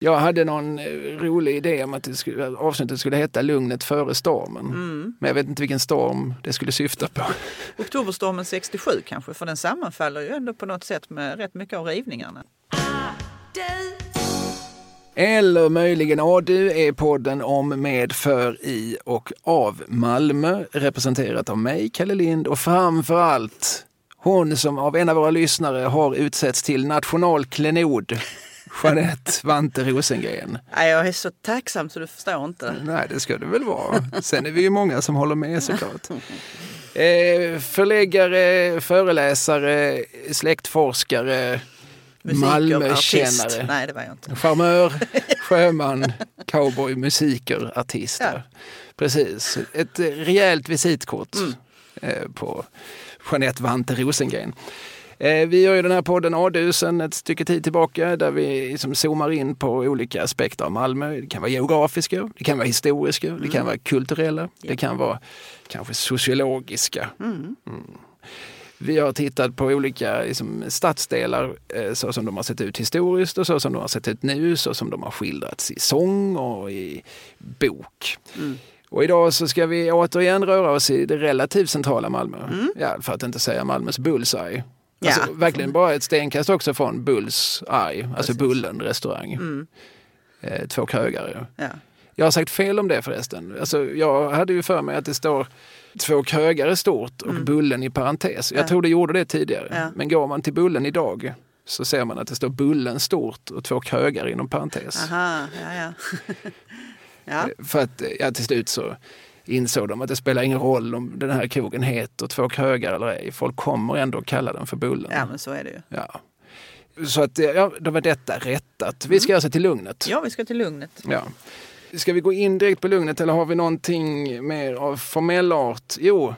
Jag hade någon eh, rolig idé om att det skulle, avsnittet skulle heta Lugnet före stormen. Mm. Men jag vet inte vilken storm det skulle syfta på. Oktoberstormen 67 kanske, för den sammanfaller ju ändå på något sätt med rätt mycket av rivningarna. Eller möjligen ADU är podden om, med, för, i och av Malmö. Representerat av mig, Kalle Lind och framför allt hon som av en av våra lyssnare har utsetts till nationalklenod. Jeanette Vante Rosengren. Nej, Jag är så tacksam så du förstår inte. Nej, det ska det väl vara. Sen är vi ju många som håller med såklart. Eh, förläggare, föreläsare, släktforskare. Malmökännare. Nej, det var jag inte. Charmör, sjöman, cowboy, musiker, artist. Ja. Precis, ett rejält visitkort Mm. eh, på Jeanette Vante Rosengren. Eh, Vi gör ju den här podden ADU sedan ett stycke tid tillbaka där vi liksom zoomar in på olika aspekter av Malmö. Det kan vara geografiska, det kan vara historiska, det kan vara kulturella, det kan vara kanske sociologiska. Mm. Vi har tittat på olika liksom, stadsdelar eh, så som de har sett ut historiskt och så som de har sett ut nu, så som de har skildrats i sång och i bok. Och idag så ska vi återigen röra oss i det relativt centrala Malmö. Ja, för att inte säga Malmös bullseye. Alltså, Ja. Verkligen bara ett stenkast också från Bulls Eye, alltså Bullen restaurang. Eh, två krögare. Ja. Jag har sagt fel om det förresten. Alltså, jag hade ju för mig att det står två krögare stort och Bullen i parentes. Jag Ja. tror det gjorde det tidigare. Ja. Men går man till Bullen idag så ser man att det står Bullen stort och två krögare inom parentes. Aha, ja, ja. ja. För att eh, ja, till slut så insåg de att det spelar ingen roll om den här krogen heter två krögare eller ej. Folk kommer ändå kalla den för Bullen. ja, men så är det ju. Ja. Så att, eh, ja, då var detta rättat. Vi ska alltså till Lugnet. Ja, vi ska till Lugnet. Ja. Ska vi gå in direkt på Lugnet eller har vi någonting mer av formell art? Jo,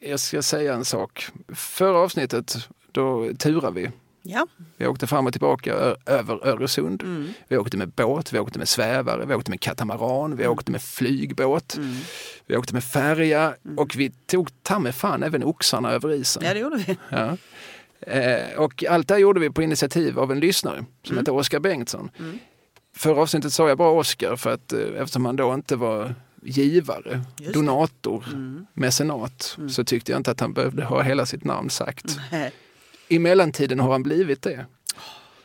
jag ska säga en sak. Förra avsnittet, då turade vi. Ja, Vi åkte fram och tillbaka över Öresund. Mm. Vi åkte med båt, vi åkte med svävare, vi åkte med katamaran, Mm. vi åkte med flygbåt, vi åkte med färja och vi tog ta med fan även oxarna över isen. Mm. ja det gjorde vi. Ja. Eh, och allt det här gjorde vi på initiativ av en lyssnare Mm. som heter Oskar Bengtsson. Förra avsnittet sa jag bara Oskar för att eh, eftersom han då inte var givare, donator, mecenat så tyckte jag inte att han behövde ha hela sitt namn sagt. Nej. I mellantiden har han blivit det.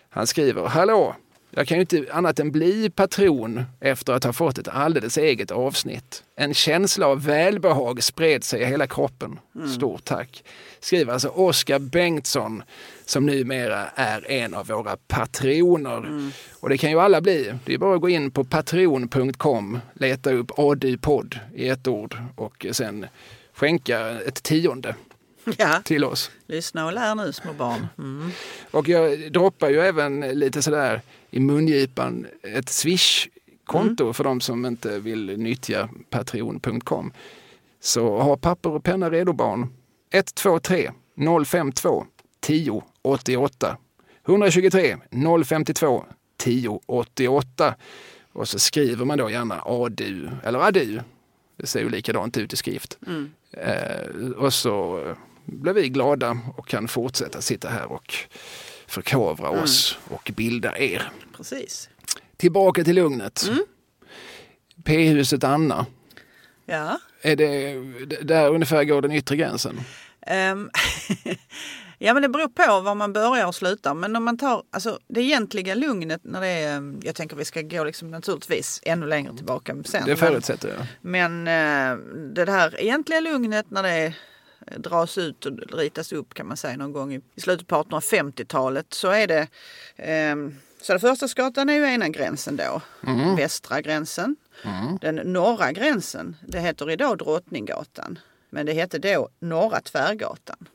Han skriver, hallå, jag kan ju inte annat än bli patron efter att ha fått ett alldeles eget avsnitt. En känsla av välbehag spred sig i hela kroppen. Stort tack. Skriver alltså Oskar Bengtsson som numera är en av våra patroner. Och det kan ju alla bli. Det är bara att gå in på patreon.com, leta upp ADU-podd i ett ord och sen skänka ett tionde Ja, till oss. lyssna och lär nu små barn. Mm. Och jag droppar ju även lite sådär i mungipan ett Swish-konto för de som inte vill nyttja patreon.com. Så ha papper och penna redo barn. 123 052 10 88 123 052 10 88 och så skriver man då gärna ADU eller ADU. Det ser ju likadant ut i skrift. Eh, och så blir vi glada och kan fortsätta sitta här och förkovra oss och bilda er. Precis. Tillbaka till Lugnet. P-huset Anna. Ja. Är det där ungefär går den yttre gränsen? Ehm, ja men det beror på var man börjar och slutar. Men om man tar alltså, det egentliga lugnet när det är, jag tänker vi ska gå liksom naturligtvis ännu längre tillbaka sen. Det förutsätter jag. Men, eh, det här egentliga lugnet när det eh, dras ut och ritas upp kan man säga någon gång i, slutet på 1850-talet så är det ehm, Södra Förstadsgatan är ju ena gränsen då, västra gränsen. Den norra gränsen, det heter idag Drottninggatan. Men det hette då Norra Tvärgatan.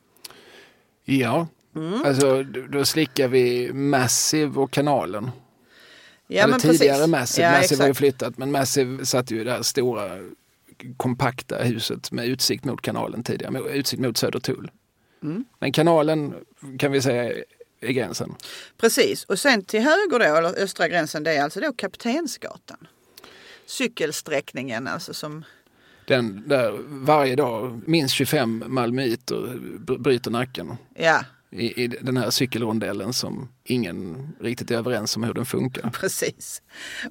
Ja, Mm. alltså då slickar vi Massive och kanalen. Ja, Eller men tidigare precis. Massive. Ja, Massive har ju exakt. flyttat men Massive satt ju i det här stora kompakta huset med utsikt mot kanalen tidigare, med utsikt mot Södertull. Mm. Men kanalen kan vi säga är gränsen. Precis, och sen till höger då, eller östra gränsen, det är alltså då Kaptensgatan. Cykelsträckningen alltså som, Den där varje dag minst 25 malmöiter br- bryter nacken ja, i, i den här cykelrondellen som ingen riktigt är överens om hur den funkar. Precis.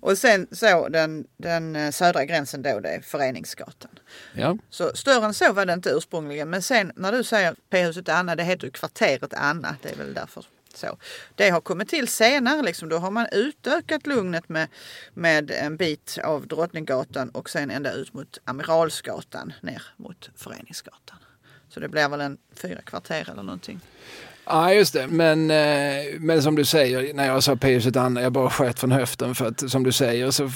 Och sen så den, den eh, södra gränsen då det är Föreningsgatan. Ja, Så större än så var det inte ursprungligen. Men sen när du säger P-huset Anna, det heter ju kvarteret Anna. Det är väl därför så. Det har kommit till senare. Liksom. Då har man utökat Lugnet med, med en bit av Drottninggatan och sen ända ut mot Amiralsgatan ner mot Föreningsgatan. Så det blir väl en fyra kvarter eller någonting. Ja, just det. Men, eh, men som du säger, när jag sa P-huset Anna, jag bara sköt från höften för att som du säger så,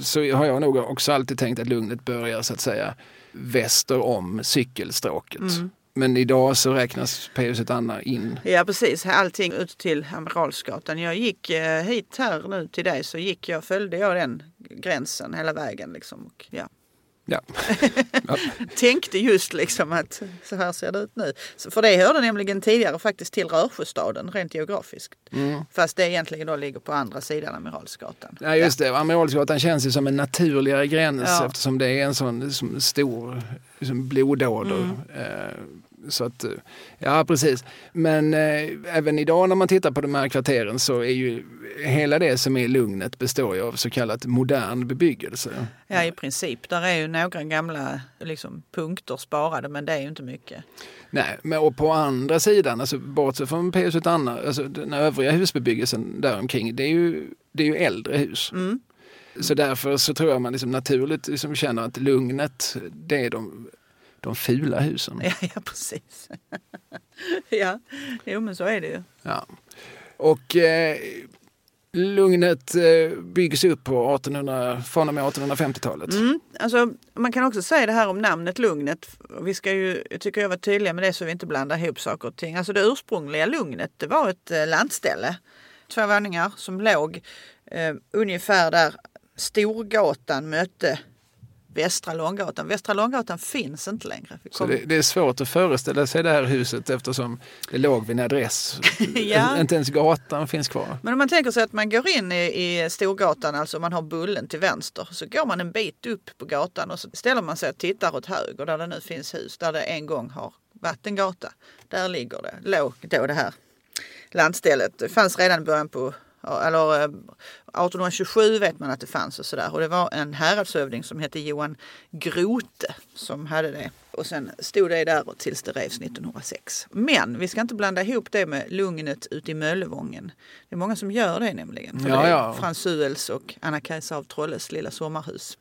så har jag nog också alltid tänkt att Lugnet börjar så att säga väster om cykelstråket. Men idag så räknas P-huset Anna in. Ja precis, allting ut till Amiralsgatan. Jag gick eh, hit här nu till dig så gick jag, följde jag den gränsen hela vägen. Liksom. Och, ja. Ja. Tänkte just liksom att så här ser det ut nu. För det hörde nämligen tidigare faktiskt till Rörsjöstaden rent geografiskt. Fast det egentligen då ligger på andra sidan Amiralsgatan. Ja just det, Amiralsgatan känns ju som en naturligare gräns Ja. eftersom det är en sån som stor liksom blodåder. Eh, så att, eh, ja precis. Men eh, även idag när man tittar på de här kvarteren så är ju hela det som är Lugnet består ju av så kallat modern bebyggelse. Ja i princip. Där är ju några gamla liksom, punkter sparade men det är ju inte mycket. Nej, men och på andra sidan, alltså bortsett från P-huset Anna, alltså den övriga husbebyggelsen där omkring, det är ju, det är ju äldre hus. Mm. Så därför så tror jag man liksom naturligt liksom känner att Lugnet, det är de, de fula husen. Ja, ja precis. ja, jo men så är det ju. Ja. Och eh, Lugnet eh, byggs upp på 1800, från och med 1850-talet. Mm, alltså, man kan också säga det här om namnet Lugnet. Vi ska ju, jag tycker jag var tydliga med det så vi inte blandar ihop saker och ting. Alltså det ursprungliga Lugnet det var ett eh, landställe. Två våningar som låg eh, ungefär där Storgatan mötte Västra Långgatan. Västra Långgatan finns inte längre. Så det, det är svårt att föreställa sig det här huset eftersom det låg vid en adress. Ja. Inte ens gatan finns kvar. Men om man tänker sig att man går in i, i Storgatan, alltså man har Bullen till vänster, så går man en bit upp på gatan och så ställer man sig och tittar åt höger där det nu finns hus där det en gång har varit en gata. Där ligger det, låg då det här landstället. Det fanns redan i början på eller eh, 1827 vet man att det fanns och sådär. Och det var en häradshövding som hette Johan Grote som hade det. Och sen stod det där tills det revs 1906. Men vi ska inte blanda ihop det med Lugnet ute i Möllevången. Det är många som gör det nämligen. För Ja, det är. Frans Suels och Anna-Kajsa av Trolles lilla sommarhus.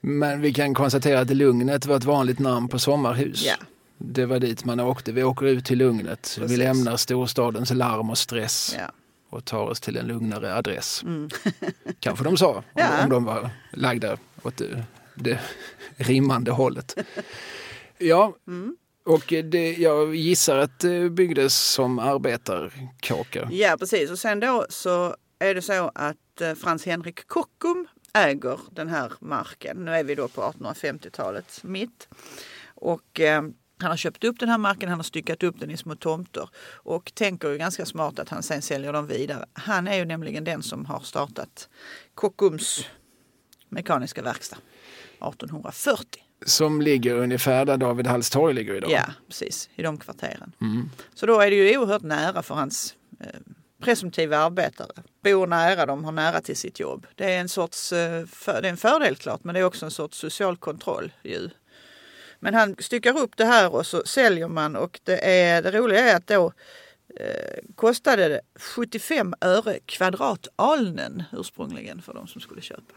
Men vi kan konstatera att Lugnet var ett vanligt namn på sommarhus. Ja. Det var dit man åkte. Vi åker ut till Lugnet. Vi Precis. lämnar storstadens larm och stress Ja. Och tar oss till en lugnare adress. Kanske de sa, om, Mm. Ja. om de var lagda åt det, det rimmande hållet. Ja, Mm. och det, jag gissar att det byggdes som arbetarkåkor. Ja, precis. Och sen då så är det så att eh, Frans Henrik Kockum äger den här marken. Nu är vi då på 1850-talets mitt. Och eh, han har köpt upp den här marken, han har styckat upp den i små tomter och tänker ju ganska smart att han sen säljer dem vidare. Han är ju nämligen den som har startat Kockums mekaniska verkstad 1840. Som ligger ungefär där David Halls torg ligger idag. Ja, precis. I de kvarteren. Så då är det ju oerhört nära för hans eh, presumtiva arbetare. Bor nära, de har nära till sitt jobb. Det är en sorts eh, för, det är en fördel klart, men det är också en sorts social kontroll ju. Men han styckar upp det här och så säljer man och det, är, det roliga är att då eh, kostade det 75 öre kvadrat alnen ursprungligen för de som skulle köpa.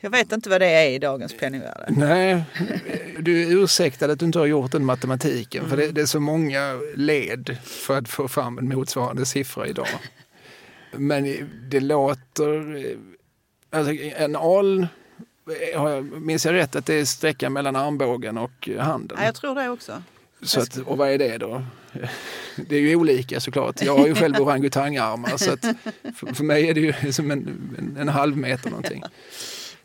Jag vet inte vad det är i dagens penningvärde. Nej, du är ursäktad att du inte har gjort den matematiken för det, det är så många led för att få fram en motsvarande siffra idag. Men det låter... Alltså en aln, minns jag rätt att det är sträckan mellan armbågen och handen? Ja, jag tror det också. Så att, och vad är det då? Det är ju olika såklart. Jag har ju själv orangutangarmar så att för, för mig är det ju som en, en, en halv meter någonting.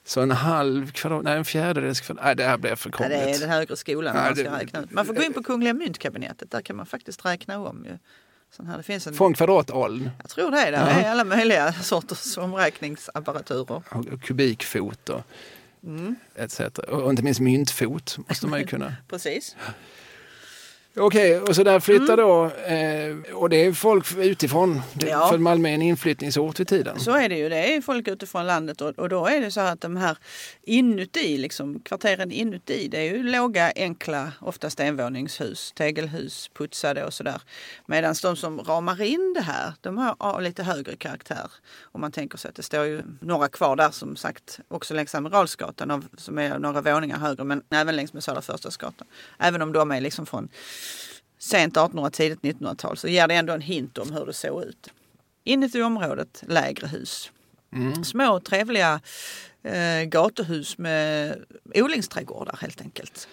Så en halv kvadrat, nej en fjärdedels kvadrat, nej det här blir för Ja, krångligt. det är den högre skolan man ska det- räkna ut. Man får gå in på Kungliga Myntkabinettet, där kan man faktiskt räkna om. Ju. Sån här, det finns en, Från kvadratalen jag tror det det. Det är alla möjliga sorters omräkningsapparaturer. och kubikfot och Mm. etc. Och inte minst myntfot måste man ju kunna. Precis. Okej, och så där flyttar då, eh, och det är folk utifrån. Det, Ja. För Malmö är en inflyttningsort vid tiden. Så är det ju. Det är folk utifrån landet och, och då är det så att de här inuti, liksom, kvarteren inuti, det är ju låga, enkla, oftast envåningshus, tegelhus, putsade och sådär. Medan de som ramar in det här, de har, har lite högre karaktär. Om man tänker sig att det står ju några kvar där som sagt också längs Amiralsgatan som är några våningar högre men även längs med Södra Förstadsgatan. Även om de är liksom från sent 1800 tidigt 1900-tal så ger det ändå en hint om hur det såg ut. Inuti området lägre hus. Små trevliga eh, gatuhus med odlingsträdgårdar helt enkelt.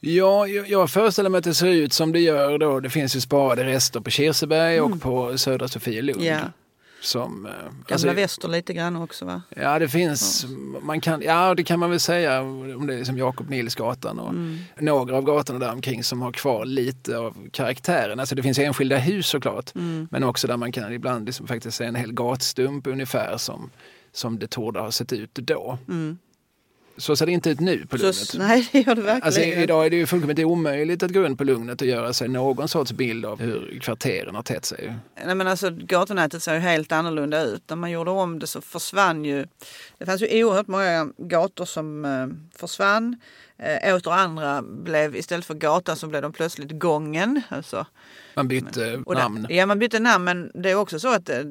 Ja, jag, jag föreställer mig att det ser ut som det gör då. Det finns ju sparade rester på Kirseberg och på Södra Sofielund. Ja. Som, eh, Gamla alltså, Väster lite grann också va? Ja, det finns, man kan, ja det kan man väl säga om det är som Jakob Nilsgatan och några av gatorna där omkring som har kvar lite av karaktären. Alltså det finns enskilda hus såklart, men också där man kan ibland liksom faktiskt se en hel gatstump ungefär som, som det torde ha sett ut då. Så ser det inte ut nu på Lugnet. Så, nej det gör det verkligen. Alltså, idag är det ju fullkomligt omöjligt att gå runt på Lugnet och göra sig någon sorts bild av hur kvarteren har tätt sig. Nej, men alltså, gatunätet ser ju helt annorlunda ut. När man gjorde om det så försvann ju... Det fanns ju oerhört många gator som eh, försvann. Eh, åter andra blev, istället för gata så blev de plötsligt gången. Alltså, Man bytte där- namn. ja, man bytte namn men det är också så att eh,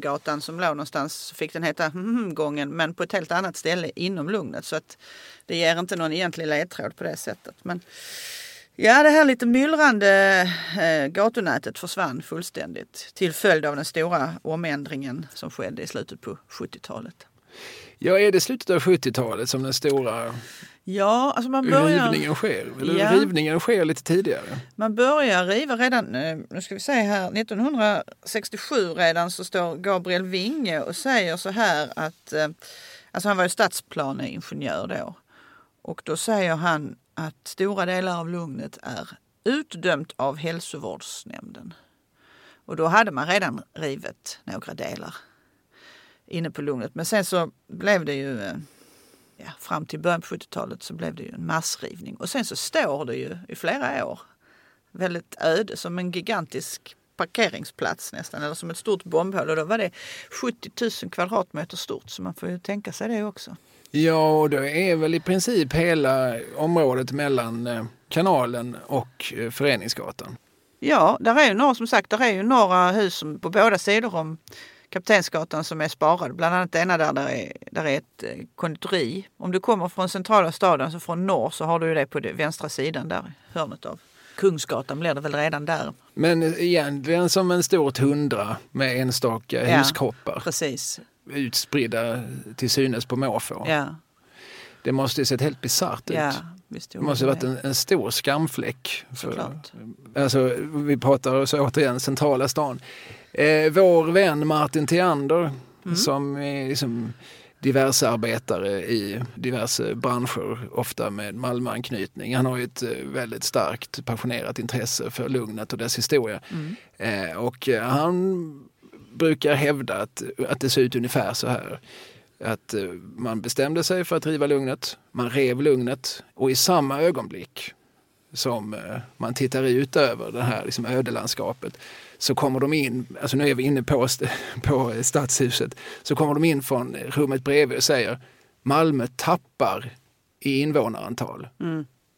gatan som låg någonstans fick den heta gången men på ett helt annat ställe inom Lugnet. Så att det ger inte någon egentlig ledtråd på det sättet. Men ja, det här lite myllrande eh, gatunätet försvann fullständigt till följd av den stora omändringen som skedde i slutet på 70-talet. Ja, är det slutet av 70-talet som den stora Ja, alltså man börjar... rivningen sker? Eller Ja. rivningen sker lite tidigare? Man börjar riva redan, eh, nu ska vi se här, 1967 redan så står Gabriel Winge och säger så här att, eh, alltså han var ju stadsplaneingenjör då. Och då säger han att stora delar av Lugnet är utdömt av hälsovårdsnämnden. Och då hade man redan rivit några delar inne på Lugnet. Men sen så blev det ju eh, ja, fram till början på 70-talet så blev det ju en massrivning. Och sen så står det ju i flera år väldigt öde som en gigantisk parkeringsplats nästan eller som ett stort bombhål och då var det 70 000 kvadratmeter stort så man får ju tänka sig det också. Ja, och det är väl i princip hela området mellan eh, kanalen och eh, Föreningsgatan. Ja, där är ju några som sagt, där är ju några hus på båda sidor om Kaptensgatan som är sparade. Bland annat ena där det är, där är ett eh, konditori. Om du kommer från centrala staden, så från norr, så har du det på den vänstra sidan där, hörnet av Kungsgatan blir det väl redan där. Men egentligen som en stor tundra med enstaka Ja. huskroppar Precis. utspridda till synes på måfå. Ja, Det måste ju sett helt bisarrt ut. ja visst Det måste ha varit en, en stor skamfläck. För, Såklart. alltså, vi pratar så återigen centrala stan. Eh, vår vän Martin Theander Mm. som är liksom diverse arbetare i diverse branscher, ofta med Malmöanknytning. Han har ju ett eh, väldigt starkt passionerat intresse för Lugnet och dess historia. Mm. Eh, och eh, han brukar hävda att, att det ser ut ungefär så här. Att eh, man bestämde sig för att riva Lugnet, man rev Lugnet och i samma ögonblick som man tittar ut över det här liksom ödelandskapet så kommer de in, alltså nu är vi inne på, på stadshuset, så kommer de in från rummet bredvid och säger Malmö tappar i invånarantal.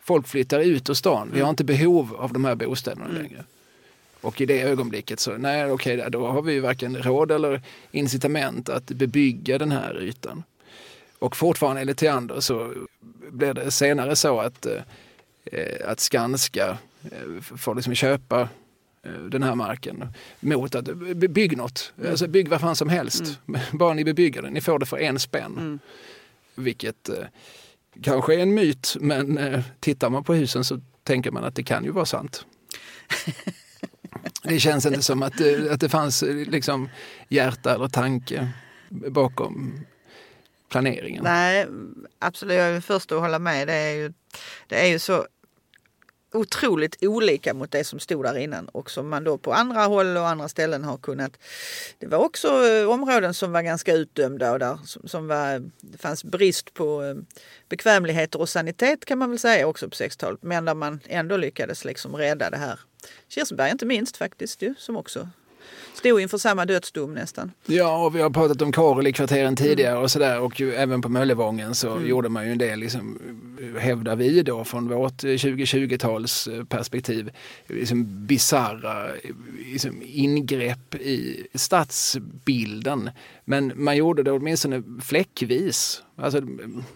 Folk flyttar ut ur stan, vi har inte behov av de här bostäderna längre. Och i det ögonblicket så, nej okej, då har vi ju varken råd eller incitament att bebygga den här ytan. Och fortfarande enligt Theander så blir det senare så att, eh, att Skanska eh, får liksom köpa den här marken mot att bygg något. Alltså bygg vad fan som helst. Bara ni bebygger den. Ni får det för en spänn. Vilket eh, kanske är en myt men eh, tittar man på husen så tänker man att det kan ju vara sant. Det känns inte som att, det- att det fanns eh, liksom hjärta eller tanke bakom planeringen. Nej, absolut. Jag är den första att hålla med. Det är ju, det är ju så otroligt olika mot det som stod där innan och som man då på andra håll och andra ställen har kunnat. Det var också eh, områden som var ganska utdömda och där som, som var, det fanns brist på eh, bekvämligheter och sanitet kan man väl säga också på 60-talet. Men där man ändå lyckades liksom rädda det här. Kirseberg inte minst faktiskt ju, som också stod inför samma dödsdom nästan. Ja, och vi har pratat om Karel i kvarteren tidigare mm. och sådär och ju, även på Möllevången så mm. gjorde man ju en del, liksom, hävdar vi då från vårt 2020-tals eh, perspektiv, liksom bisarra liksom, ingrepp i stadsbilden. Men man gjorde det åtminstone fläckvis. Alltså,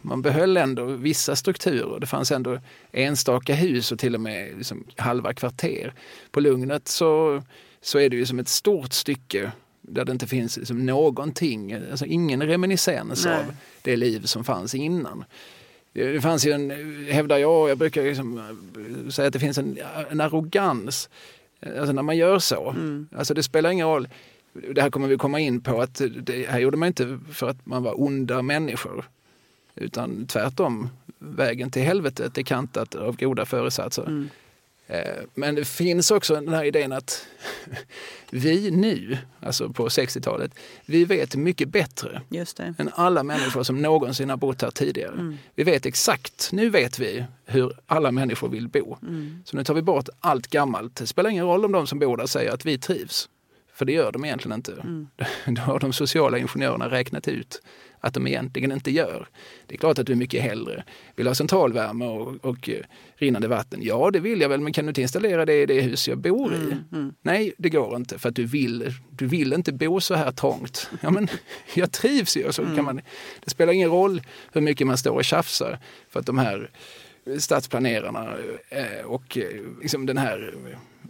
man behöll ändå vissa strukturer. Det fanns ändå enstaka hus och till och med liksom, halva kvarter. På Lugnet så så är det ju som ett stort stycke där det inte finns liksom någonting, alltså ingen reminiscens Nej. av det liv som fanns innan. Det fanns ju en, hävdar jag, jag brukar liksom säga att det finns en, en arrogans alltså när man gör så. Mm. Alltså det spelar ingen roll, det här kommer vi komma in på, att det här gjorde man inte för att man var onda människor. Utan tvärtom, vägen till helvetet är kantat av goda föresatser. Mm. Eh, men det finns också den här idén att vi nu, alltså på 60-talet, vi vet mycket bättre än alla människor som någonsin har bott här tidigare. Mm. Vi vet exakt, nu vet vi hur alla människor vill bo. Mm. Så nu tar vi bort allt gammalt. Det spelar ingen roll om de som bor där säger att vi trivs. För det gör de egentligen inte. Mm. Då har de sociala ingenjörerna räknat ut att de egentligen inte gör. Det är klart att du mycket hellre vill ha centralvärme och, och eh, rinnande vatten. Ja, det vill jag väl, men kan du inte installera det i det hus jag bor i? Mm, mm. Nej, det går inte för att du vill, du vill inte bo så här trångt. Ja, men jag trivs ju. Så mm. kan man, det spelar ingen roll hur mycket man står och tjafsar för att de här stadsplanerarna eh, och eh, liksom den här,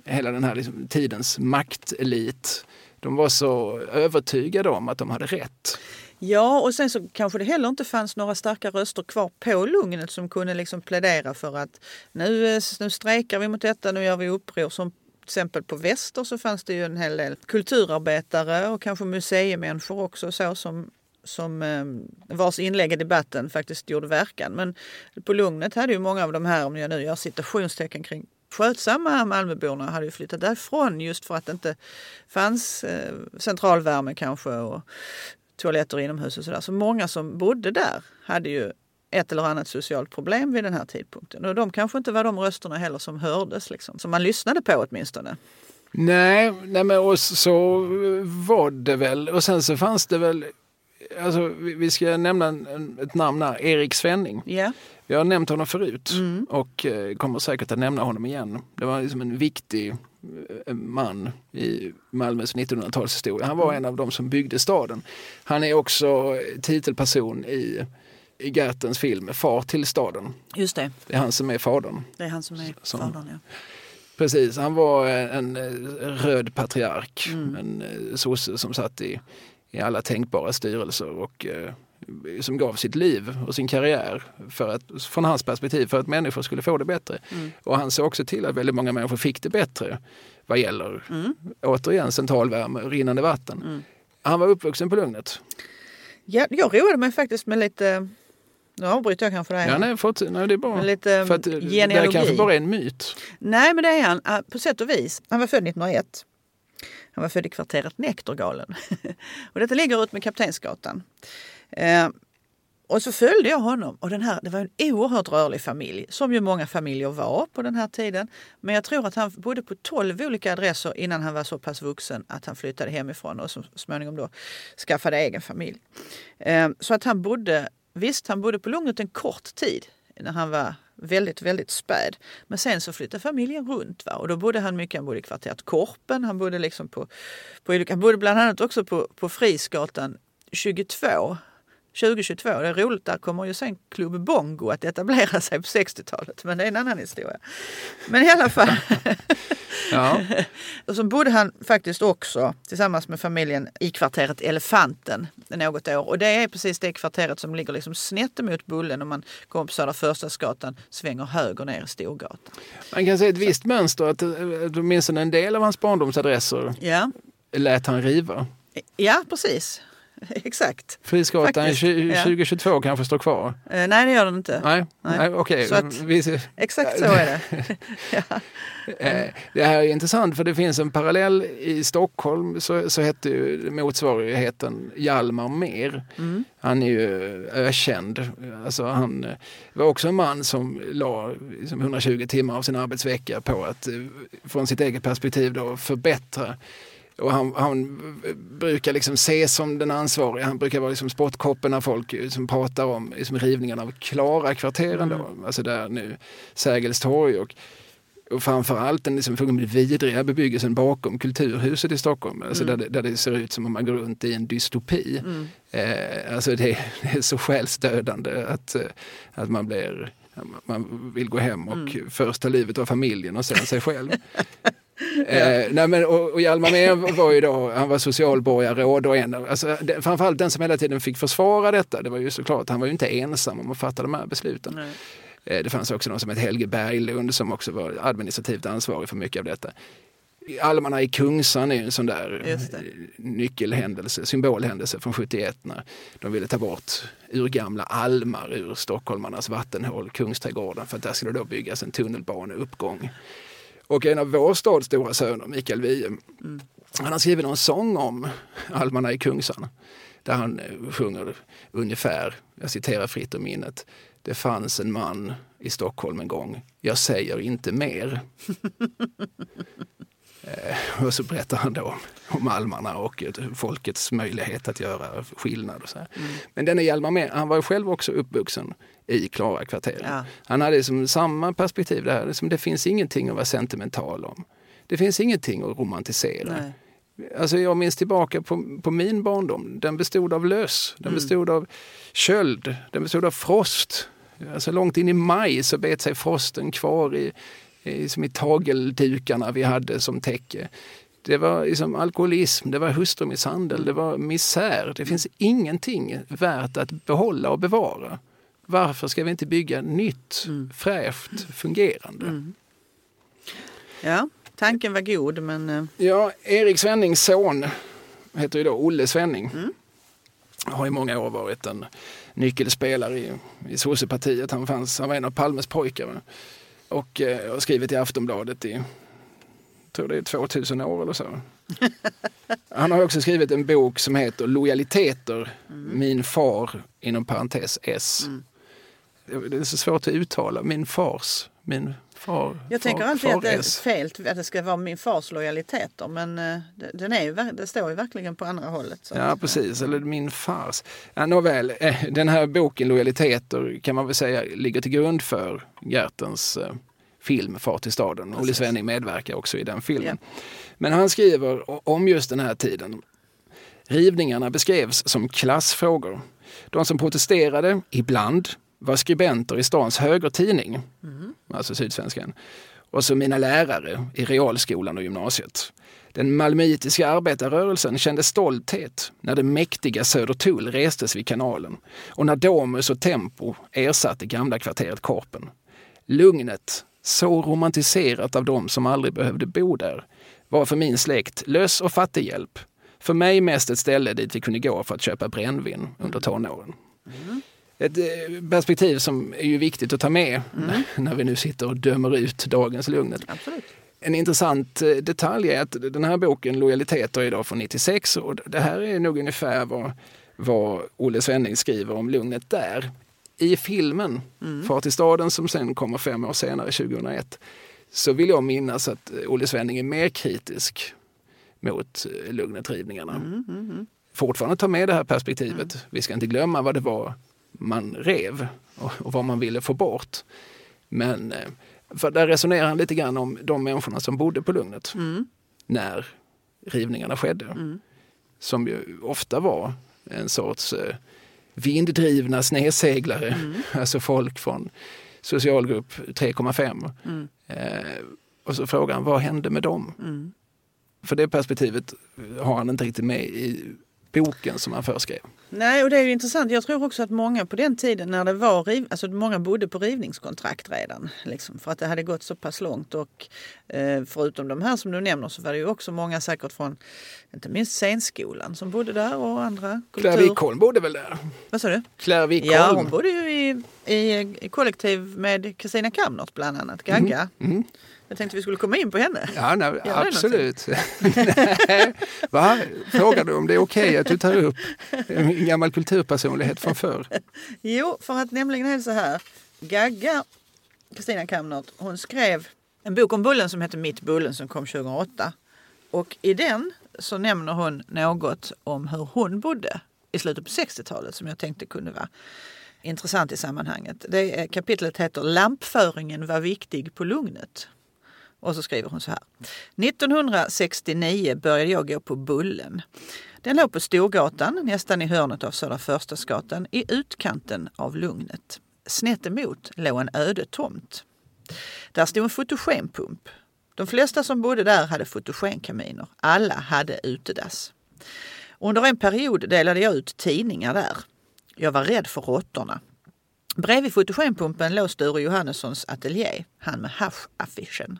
hela den här liksom tidens maktelit de var så övertygade om att de hade rätt. Ja, och sen så kanske det heller inte fanns några starka röster kvar på Lugnet som kunde liksom plädera för att nu, eh, nu strejkar vi mot detta, nu gör vi uppror. Som till exempel på Väster så fanns det ju en hel del kulturarbetare och kanske museimänniskor också så som som eh, vars inlägg i debatten faktiskt gjorde verkan. Men på Lugnet hade ju många av de här, om jag nu gör citationstecken kring skötsamma Malmöborna hade ju flyttat därifrån just för att det inte fanns eh, centralvärme kanske och toaletter inomhus och sådär. Så många som bodde där hade ju ett eller annat socialt problem vid den här tidpunkten. Och de kanske inte var de rösterna heller som hördes, liksom, som man lyssnade på åtminstone. Nej, nej men och så var det väl. Och sen så fanns det väl, alltså vi ska nämna en, ett namn här, Erik Svenning. Yeah. Vi har nämnt honom förut mm. och eh, kommer säkert att nämna honom igen. Det var liksom en viktig Eh, man i Malmös 1900-talshistoria. Han var mm. en av de som byggde staden. Han är också titelperson i, i Gertens film Far till staden. Just det. Det är han som är fadern. Det är han som är som, fadern, ja. Precis, han var en, en röd patriark, mm. en eh, sosse som satt i, i alla tänkbara styrelser och eh, som gav sitt liv och sin karriär för att, från hans perspektiv för att människor skulle få det bättre. Mm. Och han såg också till att väldigt många människor fick det bättre vad gäller, mm. återigen, centralvärme och rinnande vatten. Mm. Han var uppvuxen på Lugnet. Ja, jag roade mig faktiskt med lite nu avbryter jag kanske dig. Ja, nej, fort, nej, det är bra. lite för att genealogi. Det kanske bara är en myt. Nej, men det är han ah, på sätt och vis. Han var född 1901. Han var född i kvarteret Nektorgalen. och detta ligger ut med Kaptensgatan. Eh, och så följde jag honom och den här, det var en oerhört rörlig familj som ju många familjer var på den här tiden. Men jag tror att han bodde på 12 olika adresser innan han var så pass vuxen att han flyttade hemifrån och så småningom då skaffade egen familj. Eh, så att han bodde, visst han bodde på Lugnet en kort tid när han var väldigt, väldigt späd. Men sen så flyttade familjen runt va? och då bodde han mycket, han bodde i kvarteret Korpen, han bodde liksom på, på han bodde bland annat också på, på Frisgatan 22 2022. Det är roligt, där kommer ju sen Club Bongo att etablera sig på 60-talet. Men det är en annan historia. Men i alla fall. ja. och så bodde han faktiskt också tillsammans med familjen i kvarteret Elefanten något år. Och det är precis det kvarteret som ligger liksom snett emot Bullen om man kommer på Södra Förstadsgatan, svänger höger ner i Storgatan. Man kan se ett visst mönster, att åtminstone en del av hans barndomsadresser ja. lät han riva. Ja, precis. exakt. Frisgatan Faktiskt, 20, ja. 2022 kanske står kvar? Eh, nej, det gör den inte. Nej, Nej. nej. okej. Att- Vi- Exakt så är det. ja. Eh, Det här är intressant för det finns en parallell i Stockholm så, så hette ju motsvarigheten Hjalmar Mer. Mm. Han är ju ökänd. Alltså han eh, var också en man som la liksom 120 timmar av sin arbetsvecka på att eh, från sitt eget perspektiv då förbättra och han, han brukar liksom ses som den ansvariga. Han brukar vara liksom spottkoppen när folk som pratar om liksom rivningen av Klara-kvarteren. Då. Alltså där nu Sergels torg och, och framförallt den liksom fullkomligt vidriga bebyggelsen bakom Kulturhuset i Stockholm. Alltså där, det- där det ser ut som om man går runt i en dystopi. Mm. Eh, alltså det, det är så själsdödande att, eh, att man blir man vill gå hem och Mm. först ta livet av familjen och sen sig själv. Eh, nej men, och, och Hjalmar Mehr var ju då, han var socialborgarråd och en, alltså, det, framförallt den som hela tiden fick försvara detta, det var ju såklart, han var ju inte ensam om att fatta de här besluten. Nej. Eh, det fanns också någon som hette Helge Berglund som också var administrativt ansvarig för mycket av detta. Almarna i Kungsan är ju en sån där eh, nyckelhändelse, symbolhändelse från 71 när de ville ta bort urgamla almar ur stockholmarnas vattenhål, Kungsträdgården, för att där skulle då byggas en tunnelbaneuppgång. Och en av vår stads stora söner, Mikael Wiehe, han har skrivit någon sång om almarna i Kungsan. Där han eh, sjunger ungefär, jag citerar fritt ur minnet. Det fanns en man i Stockholm en gång, jag säger inte mer. Eh, och så berättar han då om almarna och eh, folkets möjlighet att göra skillnad. Och så här. Men den är Hjalmar med. Han var själv också uppvuxen i Klara-kvarteren. Ja. Han hade liksom samma perspektiv där. Liksom det finns ingenting att vara sentimental om. Det finns ingenting att romantisera. Nej. Alltså jag minns tillbaka på, på min barndom. Den bestod av löss, den bestod av köld, den bestod av frost. Alltså långt in i maj så bet sig frosten kvar i, i, som i tageldukarna vi hade som täcke. Det var liksom alkoholism, det var hustrumisshandel, det var misär. Det finns ingenting värt att behålla och bevara. Varför ska vi inte bygga nytt, fräscht, fungerande? Ja, tanken var god men eh, Ja, Erik Svennings son heter ju då Olle Svenning. Har i många år varit en nyckelspelare i, i sossepartiet. Han, fanns, han var en av Palmes pojkar. Och eh, har skrivit i Aftonbladet i, tror det är 2000 år eller så. Han har också skrivit en bok som heter Lojaliteter, min far, inom parentes S. Det det är så svårt att uttala, min fars, min far. jag tänker far, alltid att det är fel att det ska vara min fars lojaliteter men eh, den är ju, det står ju verkligen på andra hållet. Så. Ja, precis. Eller min fars. Ja, nåväl, eh, den här boken Lojaliteter kan man väl säga ligger till grund för Gertens eh, film Far till staden. Olle Svenning medverkar också i den filmen. Men han skriver om just den här tiden. Rivningarna beskrevs som klassfrågor. De som protesterade, ibland, var skribenter i stans högertidning, alltså Sydsvenskan, och så mina lärare i realskolan och gymnasiet. Den malmöitiska arbetarrörelsen kände stolthet när det mäktiga Södertull restes vid kanalen och när Domus och Tempo ersatte gamla kvarteret Korpen. Lugnet, så romantiserat av dem som aldrig behövde bo där, var för min släkt löss och fattighjälp. För mig mest ett ställe dit vi kunde gå för att köpa brännvin under tonåren. Ett eh, perspektiv som är ju viktigt att ta med när vi nu sitter och dömer ut dagens Lugnet. Absolut. En intressant eh, detalj är att den här boken Lojaliteter är idag från 96 och det här är nog ungefär vad, vad Olle Svenning skriver om Lugnet där. I filmen Far till staden som sen kommer fem år senare, 2001, så vill jag minnas att eh, Olle Svenning är mer kritisk mot Lugnetrivningarna. Fortfarande ta med det här perspektivet. Vi ska inte glömma vad det var man rev och, och vad man ville få bort. Men eh, för där resonerar han lite grann om de människorna som bodde på Lugnet när rivningarna skedde. Som ju ofta var en sorts eh, vinddrivna snedseglare, alltså folk från socialgrupp 3,5. Eh, och så frågar han, vad hände med dem? För det perspektivet har han inte riktigt med i boken som han förskrev. Nej, och det är ju intressant. Jag tror också att många på den tiden när det var riv, alltså många bodde på rivningskontrakt redan. Liksom, för att det hade gått så pass långt. Och eh, förutom de här som du nämner så var det ju också många säkert från inte minst scenskolan som bodde där och andra kultur. Claire Wikholm bodde väl där? Vad sa du? Claire Wikholm. Ja, hon bodde ju i, i, i kollektiv med Kristina Kamnert bland annat, Gagga. Mm. Mm. Jag tänkte vi skulle komma in på henne. Ja, nej, absolut. Va? Frågar du om det är okej okay att du tar upp en gammal kulturpersonlighet från förr? Jo, för att nämligen är det så här. Gagga, Kristina Kamnert, hon skrev en bok om Bullen som heter Mitt Bullen som kom 2008. Och i den så nämner hon något om hur hon bodde i slutet på 60-talet som jag tänkte kunde vara intressant i sammanhanget. Det kapitlet heter Lampföringen var viktig på Lugnet. Och så skriver hon så här. 1969 började jag gå på Bullen. Den låg på Storgatan, nästan i hörnet av Södra Förstadsgatan, i utkanten av Lugnet. Snett emot låg en öde tomt. Där stod en fotogenpump. De flesta som bodde där hade fotogenkaminer. Alla hade utedass. Under en period delade jag ut tidningar där. Jag var rädd för råttorna. Bredvid fotogenpumpen låg Sture Johannessons ateljé, han med haschaffischen.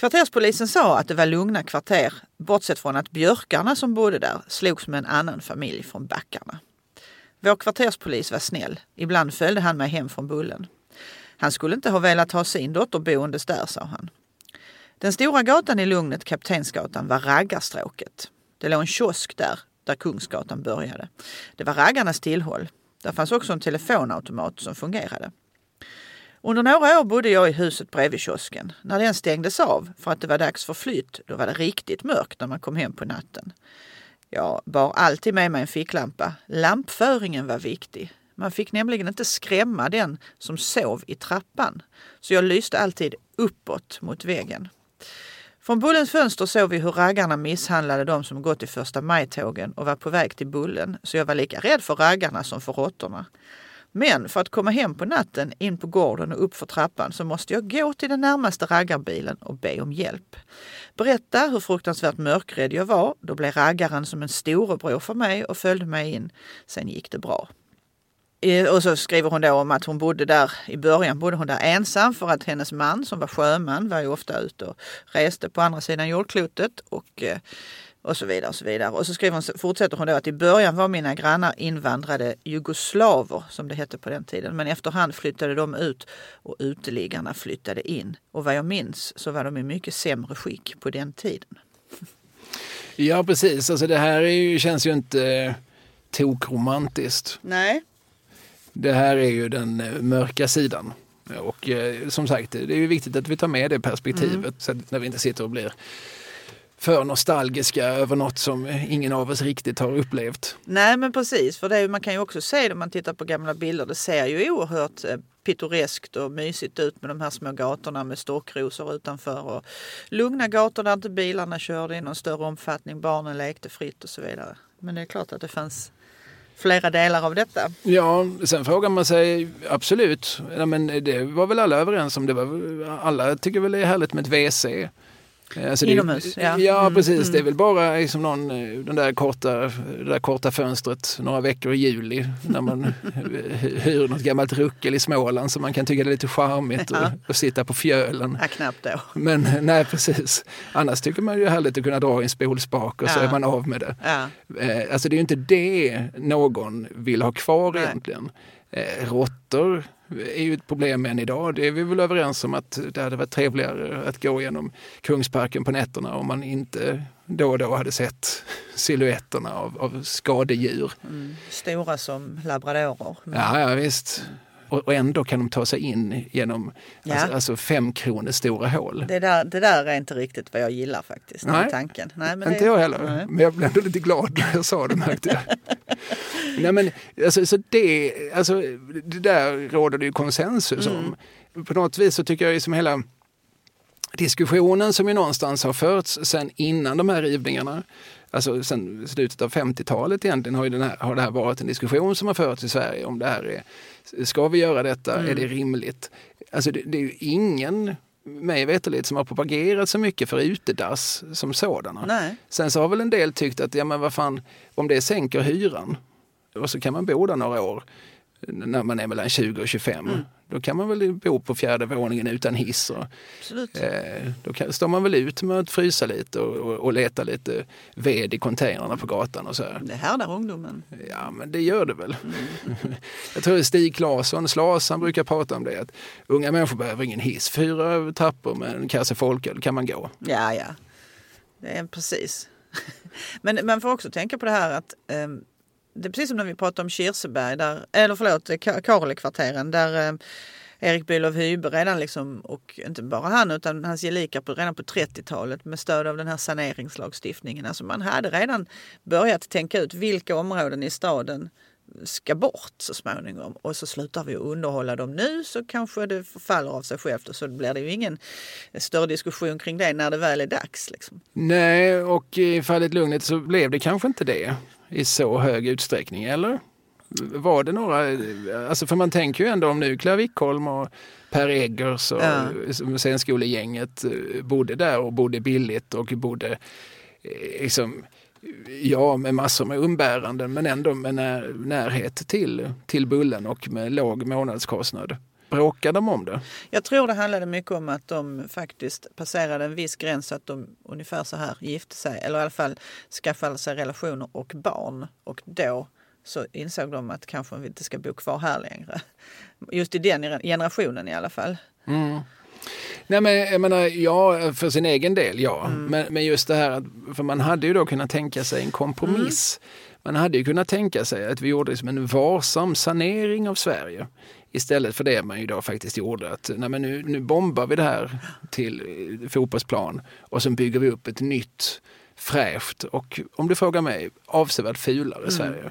Kvarterspolisen sa att det var lugna kvarter, bortsett från att björkarna som bodde där slogs med en annan familj från backarna. Vår kvarterspolis var snäll. Ibland följde han mig hem från Bullen. Han skulle inte ha velat ha sin dotter boendes där, sa han. Den stora gatan i Lugnet, Kaptensgatan, var raggarstråket. Det låg en kiosk där, där Kungsgatan började. Det var raggarnas tillhåll. Där fanns också en telefonautomat som fungerade. Under några år bodde jag i huset bredvid kiosken. När den stängdes av för att det var dags för flytt, då var det riktigt mörkt när man kom hem på natten. Jag bar alltid med mig en ficklampa. Lampföringen var viktig. Man fick nämligen inte skrämma den som sov i trappan. Så jag lyste alltid uppåt mot väggen. Från Bullens fönster såg vi hur raggarna misshandlade de som gått i första majtågen och var på väg till Bullen. Så jag var lika rädd för raggarna som för råttorna. Men för att komma hem på natten in på gården och upp för trappan så måste jag gå till den närmaste raggarbilen och be om hjälp. Berätta hur fruktansvärt mörkrädd jag var. Då blev raggaren som en storebror för mig och följde mig in. Sen gick det bra. Och så skriver hon då om att hon bodde där, i början bodde hon där ensam för att hennes man som var sjöman var ju ofta ute och reste på andra sidan jordklotet och eh, och så vidare. Och så vidare. Och så skriver hon, fortsätter hon då att i början var mina grannar invandrade jugoslaver som det hette på den tiden. Men efterhand flyttade de ut och uteliggarna flyttade in. Och vad jag minns så var de i mycket sämre skick på den tiden. Ja precis, alltså det här är ju, känns ju inte eh, tokromantiskt. Nej. Det här är ju den eh, mörka sidan. Och eh, som sagt, det är ju viktigt att vi tar med det perspektivet mm. så att när vi inte sitter och blir för nostalgiska över något som ingen av oss riktigt har upplevt. Nej men precis, för det, man kan ju också se när man tittar på gamla bilder, det ser ju oerhört eh, pittoreskt och mysigt ut med de här små gatorna med stockrosor utanför och lugna gator där inte bilarna körde i någon större omfattning, barnen lekte fritt och så vidare. Men det är klart att det fanns flera delar av detta. Ja, sen frågar man sig absolut, ja, men det var väl alla överens om, det var, alla tycker väl det är härligt med ett WC. Alltså Inomhus? ja, ja mm, precis. Mm. Det är väl bara liksom någon, eh, den där korta, det där korta fönstret några veckor i juli när man hyr något gammalt ruckel i Småland som man kan tycka det är lite charmigt ja. och, och sitta på fjölen. Ja, knappt då. Men nej, precis. Annars tycker man ju härligt att kunna dra i en spolspak och ja. så är man av med det. Ja. Eh, alltså det är ju inte det någon vill ha kvar nej. egentligen. Eh, råttor är ju ett problem än idag. Det är vi väl överens om att det hade varit trevligare att gå genom Kungsparken på nätterna om man inte då och då hade sett siluetterna av, av skadedjur. Mm. Stora som labradorer. Ja, ja visst. Och, ändå kan de ta sig in genom ja. alltså, alltså, fem kronor stora hål. Det där, det där är inte riktigt vad jag gillar faktiskt. Nej, tanken. Nej, men inte det... jag heller. Nej. Men jag blev ändå lite glad när jag sa det märkte jag. Nej, men, alltså, så det, alltså, det där råder det ju konsensus mm. om. På något vis så tycker jag som hela diskussionen som ju någonstans har förts sen innan de här rivningarna, alltså sen slutet av 50-talet egentligen har, ju den här, har det här varit en diskussion som har förts i Sverige om det här är, ska vi göra detta, mm. är det rimligt? Alltså det, det är ju ingen mig veterligt som har propagerat så mycket för utedass som sådana. Nej. Sen så har väl en del tyckt att ja men vad fan, om det sänker hyran och så kan man bo där några år när man är mellan 20 och 25. Mm. Då kan man väl bo på fjärde våningen utan hiss. Och, eh, då kan, står man väl ut med att frysa lite och, och, och leta lite ved i containrarna på gatan och så här. Det härdar ungdomen. Ja, men det gör det väl. Mm. Jag tror Stig Claesson, Slas, han brukar prata om det. Att unga människor behöver ingen hiss. Fyra trappor med en kasse folköl kan man gå. Ja, ja. Det är precis. Men man får också tänka på det här att ehm, det är precis som när vi pratar om Kirseberg, där, eller förlåt, Ka- Karolekvarteren där eh, Erik Bülow Hybe redan liksom, och inte bara han utan hans gelikar på, redan på 30-talet med stöd av den här saneringslagstiftningen. Alltså man hade redan börjat tänka ut vilka områden i staden ska bort så småningom och så slutar vi underhålla dem nu så kanske det faller av sig självt och så blir det ju ingen större diskussion kring det när det väl är dags. Liksom. Nej, och i fallet Lugnet så blev det kanske inte det i så hög utsträckning, eller? Var det några, alltså för man tänker ju ändå om nu Claire Wickholm och Per Eggers och Ja. ja. scenskolegänget eh, bodde där och bodde billigt och bodde eh, liksom, ja med massor med umbäranden men ändå med när, närhet till, till bullen och med låg månadskostnad. Bråkade de om det? Jag tror det handlade mycket om att de faktiskt passerade en viss gräns så att de ungefär så här gifte sig eller i alla fall skaffade sig relationer och barn. Och då så insåg de att kanske vi inte ska bo kvar här längre. Just i den generationen i alla fall. Nej men jag menar, ja för sin egen del ja. Men, men just det här för man hade ju då kunnat tänka sig en kompromiss. Man hade ju kunnat tänka sig att vi gjorde liksom en varsam sanering av Sverige. Istället för det man ju då faktiskt gjorde att nej men nu, nu bombar vi det här till eh, fotbollsplan och så bygger vi upp ett nytt fräscht och om du frågar mig avsevärt fulare Sverige.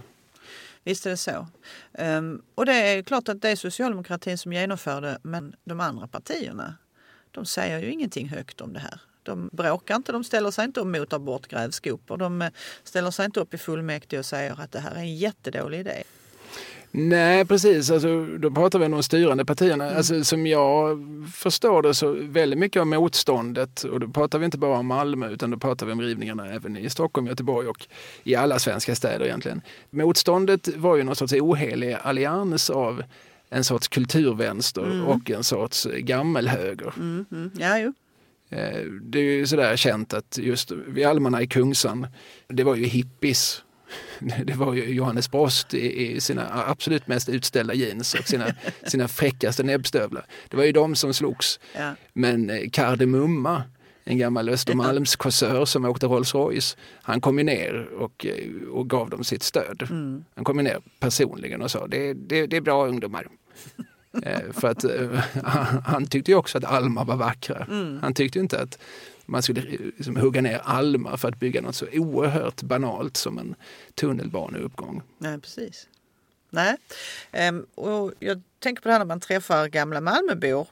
Visst är det så. Um, och det är klart att det är socialdemokratin som genomför det men de andra partierna de säger ju ingenting högt om det här. De bråkar inte, de ställer sig inte och motar bort grävskopor. De eh, ställer sig inte upp i fullmäktige och säger att det här är en jättedålig idé. Nej, precis. Alltså, då pratar vi om de styrande partierna. Mm. Alltså, som jag förstår det så väldigt mycket av motståndet, och då pratar vi inte bara om Malmö utan då pratar vi om rivningarna även i Stockholm, Göteborg och i alla svenska städer egentligen. Motståndet var ju någon sorts ohelig allians av en sorts kulturvänster och en sorts gammelhöger. Mm, mm. Ja, jo. Eh, Det är ju sådär känt att just vid almarna i Kungsan, det var ju hippies. Det var ju Johannes Brost i, i sina absolut mest utställda jeans och sina, sina fräckaste näbbstövlar. Det var ju de som slogs. Ja. Men eh, Kardemumma, en gammal Östermalmskåsör som åkte Rolls Royce, han kom ju ner och, eh, och gav dem sitt stöd. Han kom ju ner personligen och sa det, det, det är bra ungdomar. Eh, för att han, tyckte ju också att almar var vackra. Han tyckte inte att man skulle eh, liksom, hugga ner almar för att bygga något så oerhört banalt som en tunnelbaneuppgång. Nej, precis. Nej. Ehm, och jag tänker på det här när man träffar gamla Malmöbor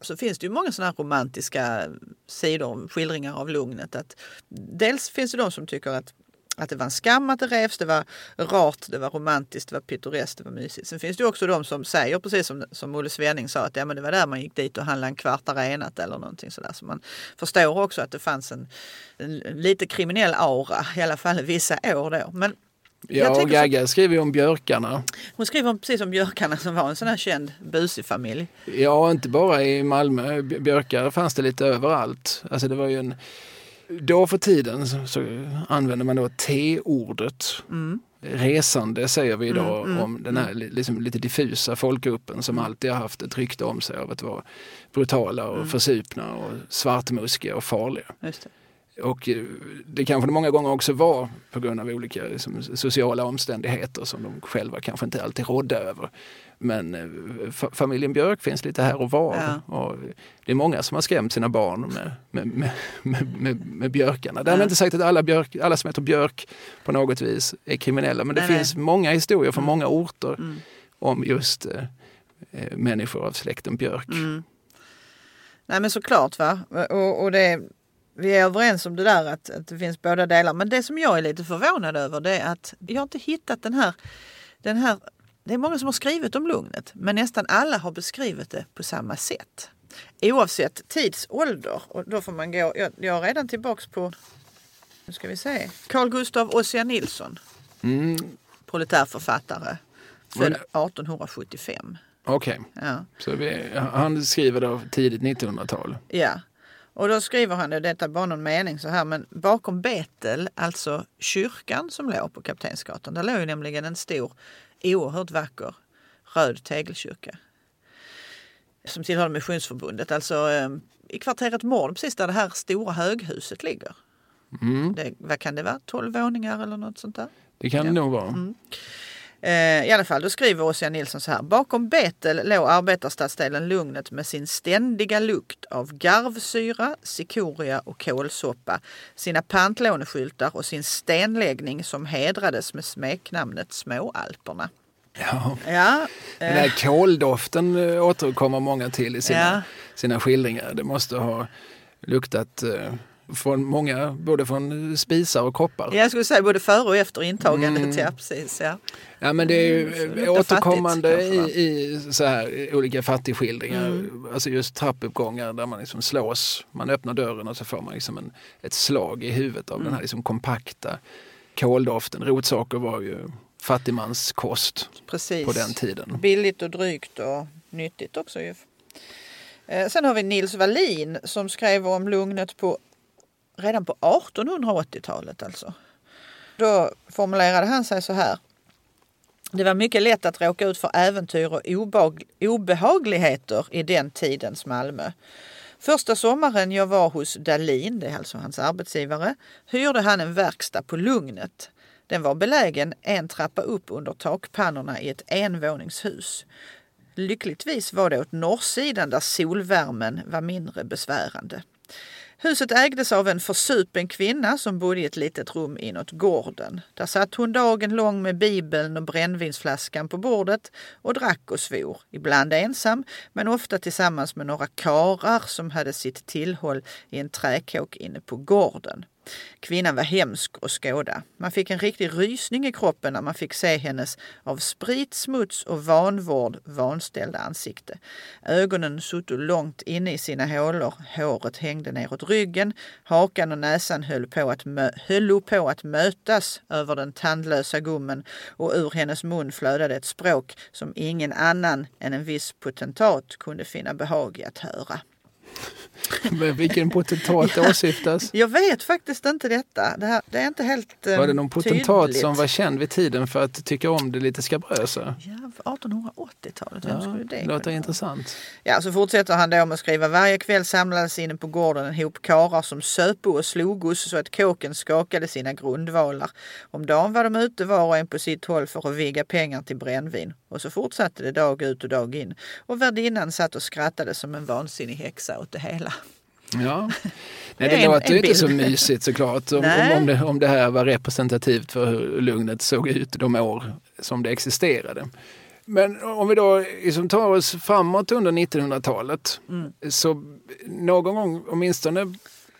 så finns det ju många sådana här romantiska sidor, skildringar av Lugnet. Att dels finns det de som tycker att att det var en skam att det revs, det var rart, det var romantiskt, det var pittoreskt, det var mysigt. Sen finns det ju också de som säger, precis som, som Olle Svenning sa, att ja, men det var där man gick dit och handlade en kvart arenat eller någonting sådär. Så man förstår också att det fanns en, en, en lite kriminell aura, i alla fall vissa år då. Men Ja, och tänker så- Gagga skriver ju om björkarna. hon skriver om, precis om björkarna som var en sån här känd busig familj. Ja, inte bara i Malmö. Bj- Björkar fanns det lite överallt. Alltså det var ju en... Då för tiden så, använde man då T-ordet. Resande säger vi idag om den här li- liksom lite diffusa folkgruppen som alltid har haft ett rykte om sig av att vara brutala och försupna och svartmuskiga och farliga. Och eh, det kanske det många gånger också var på grund av olika liksom, sociala omständigheter som de själva kanske inte alltid rådde över. Men eh, fa- familjen Björk finns lite här och var. Ja. Och det är många som har skrämt sina barn med, med, med, med, med, björkarna. Därmed Ja. inte sagt att alla, björk, alla som heter Björk på något vis är kriminella. Men det Nej, nej. finns många historier från många orter Mm. om just eh, eh, människor av släkten Björk. Mm. Nej men såklart va. Och, och det, vi är överens om det där att, att det finns båda delar. Men det som jag är lite förvånad över det är att jag har inte hittat den här, den här det är många som har skrivit om lugnet men nästan alla har beskrivit det på samma sätt. oavsett tidsålder. Och då får man gå, jag, jag är redan tillbaks på, nu ska vi se, Carl Gustav Ossian Nilsson. Mm, Proletärförfattare. Född Men- 1875. Okej, Ja. så vi, han skriver då tidigt 1900-tal. ja. Och då skriver han, det, detta är bara någon mening så här, men bakom Betel, alltså kyrkan som låg på Kaptensgatan, där låg ju nämligen en stor, oerhört vacker röd tegelkyrka. Som tillhör Missionsförbundet, alltså eh, i kvarteret Mård, precis där det här stora höghuset ligger. Mm, Det, vad kan det vara? 12 våningar eller något sånt där? det kan det nog vara. Mm. Eh, I alla fall, då skriver Ossian Nilsson så här. Bakom Betel låg arbetarstadsdelen Lugnet med sin ständiga lukt av garvsyra, cikoria och kålsoppa, sina pantlåneskyltar och sin stenläggning som hedrades med smeknamnet Småalperna. Ja. Ja, Den där eh, koldoften eh, återkommer många till i sina, Ja. sina skildringar. Det måste ha luktat eh, från många, både från spisar och koppar. jag skulle säga både före och efter intagandet. Mm. Ja, precis, ja. Ja men det är ju Mm, eh, återkommande fattigt, i, i så här olika fattigskildringar. Mm. Alltså just trappuppgångar där man liksom slås. Man öppnar dörren och så får man liksom en, ett slag i huvudet av Mm. den här liksom kompakta koldoften. Rotsaker var ju fattigmanskost Precis. på den tiden. Billigt och drygt och nyttigt också ju. Eh, Sen har vi Nils Wallin som skrev om Lugnet på, redan på 1880-talet alltså. Då formulerade han sig så här. Det var mycket lätt att råka ut för äventyr och obehagligheter i den tidens Malmö. Första sommaren jag var hos Dalin, det är alltså hans arbetsgivare, hyrde han en verkstad på Lugnet. Den var belägen en trappa upp under takpannorna i ett envåningshus. Lyckligtvis var det åt norrsidan där solvärmen var mindre besvärande. Huset ägdes av en försupen kvinna som bodde i ett litet rum inåt gården. Där satt hon dagen lång med bibeln och brännvinsflaskan på bordet och drack och svor. Ibland ensam, men ofta tillsammans med några karar som hade sitt tillhåll i en träkåk inne på gården. Kvinnan var hemsk att skåda. Man fick en riktig rysning i kroppen när man fick se hennes av sprit, smuts och vanvård vanställda ansikte. Ögonen sutto långt inne i sina hålor, håret hängde neråt ryggen, hakan och näsan höll på att, mö- höll på att mötas över den tandlösa gommen och ur hennes mun flödade ett språk som ingen annan än en viss potentat kunde finna behag i att höra. Men vilken potentat åsyftas? Jag vet faktiskt inte detta. Det, här, det är inte helt eh, Var det någon potentat tydligt. som var känd vid tiden för att tycka om det lite skabrösa? Ja, 1880-talet, vem Ja, skulle det det kunna låter vara? intressant. Ja, så fortsätter han då med att skriva. Varje kväll samlades inne på gården en hop karar som söpo och slogos så att kåken skakade sina grundvalar. Om dagen var de ute var och en på sitt håll för att vigga pengar till brännvin. Och så fortsatte det dag ut och dag in. Och värdinnan satt och skrattade som en vansinnig häxa åt det hela. Ja. Nej, det låter ju inte så mysigt såklart. Om, om, det, om det här var representativt för hur lugnet såg ut de år som det existerade. Men om vi då liksom tar oss framåt under 1900-talet Mm. så någon gång åtminstone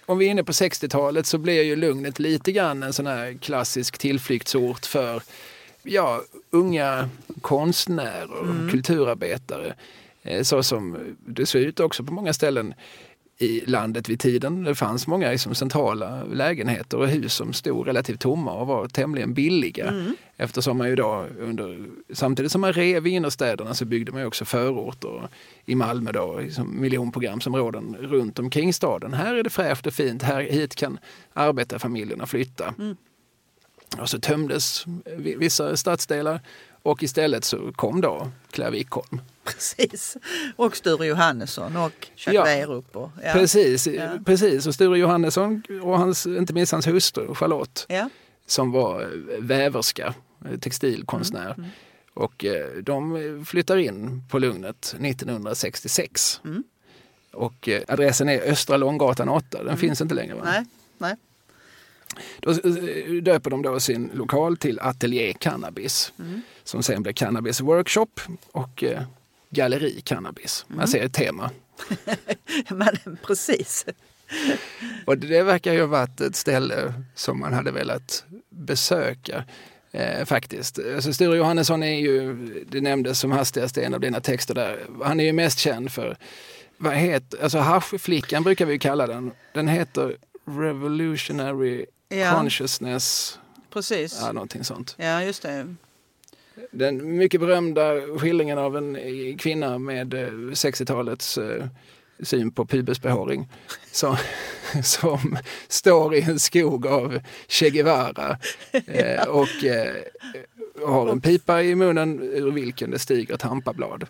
om vi är inne på 60-talet så blir ju Lugnet lite grann en sån här klassisk tillflyktsort för ja, unga konstnärer och kulturarbetare. Eh, Så som det ser ut också på många ställen i landet vid tiden. Det fanns många liksom, centrala lägenheter och hus som stod relativt tomma och var tämligen billiga. Eftersom man ju då under, samtidigt som man rev i innerstäderna så byggde man också förorter i Malmö då, liksom miljonprogramsområden runt omkring staden. Här är det fräscht och fint, här, hit kan arbetarfamiljerna flytta. Och så tömdes vi- vissa stadsdelar och istället så kom då Claire Wikholm. Precis. Och Sture Johannesson och Jacques Ja. Och, ja. Precis, Ja. precis. Och Sture Johannesson och hans, inte minst hans hustru Charlotte Ja. som var eh, väverska, eh, textilkonstnär. Mm, Och eh, de flyttar in på Lugnet 1966. Mm. Och adressen är Östra Långgatan 8, den finns inte längre. Va? Nej, nej. Då döper de då sin lokal till Atelier Cannabis Mm. Som sen blir Cannabis Workshop och eh, Galleri Cannabis. Mm. Man ser ett tema. Men precis. Och det verkar ju ha varit ett ställe som man hade velat besöka. Eh, faktiskt. Alltså Sture Johannesson är ju, det nämndes som hastigast i en av dina texter där, han är ju mest känd för vad heter, alltså haschflickan brukar vi kalla den. Den heter Revolutionary Ja. Consciousness, Precis. ja, någonting sånt. Ja, just det. Den mycket berömda skildringen av en eh, kvinna med eh, 60-talets eh, syn på pubisbehåring som, som står i en skog av Che Guevara eh, och eh, har en pipa i munnen ur vilken det stiger ett hampablad.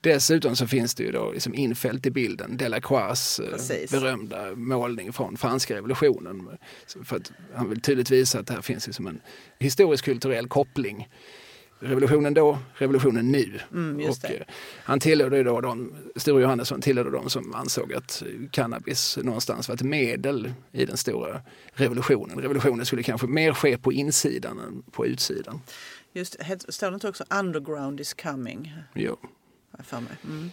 Dessutom så finns det ju då liksom infällt i bilden Delacroix eh, Precis. berömda målning från franska revolutionen. För att han vill tydligt visa att det här finns liksom en historisk kulturell koppling. Revolutionen då, revolutionen nu. Mm, och, eh, han tillhörde då de, Sture Johannesson tillhörde de som ansåg att cannabis någonstans var ett medel i den stora revolutionen. Revolutionen skulle kanske mer ske på insidan än på utsidan. Just, står det inte också underground is coming? Jo. för mig. Mm.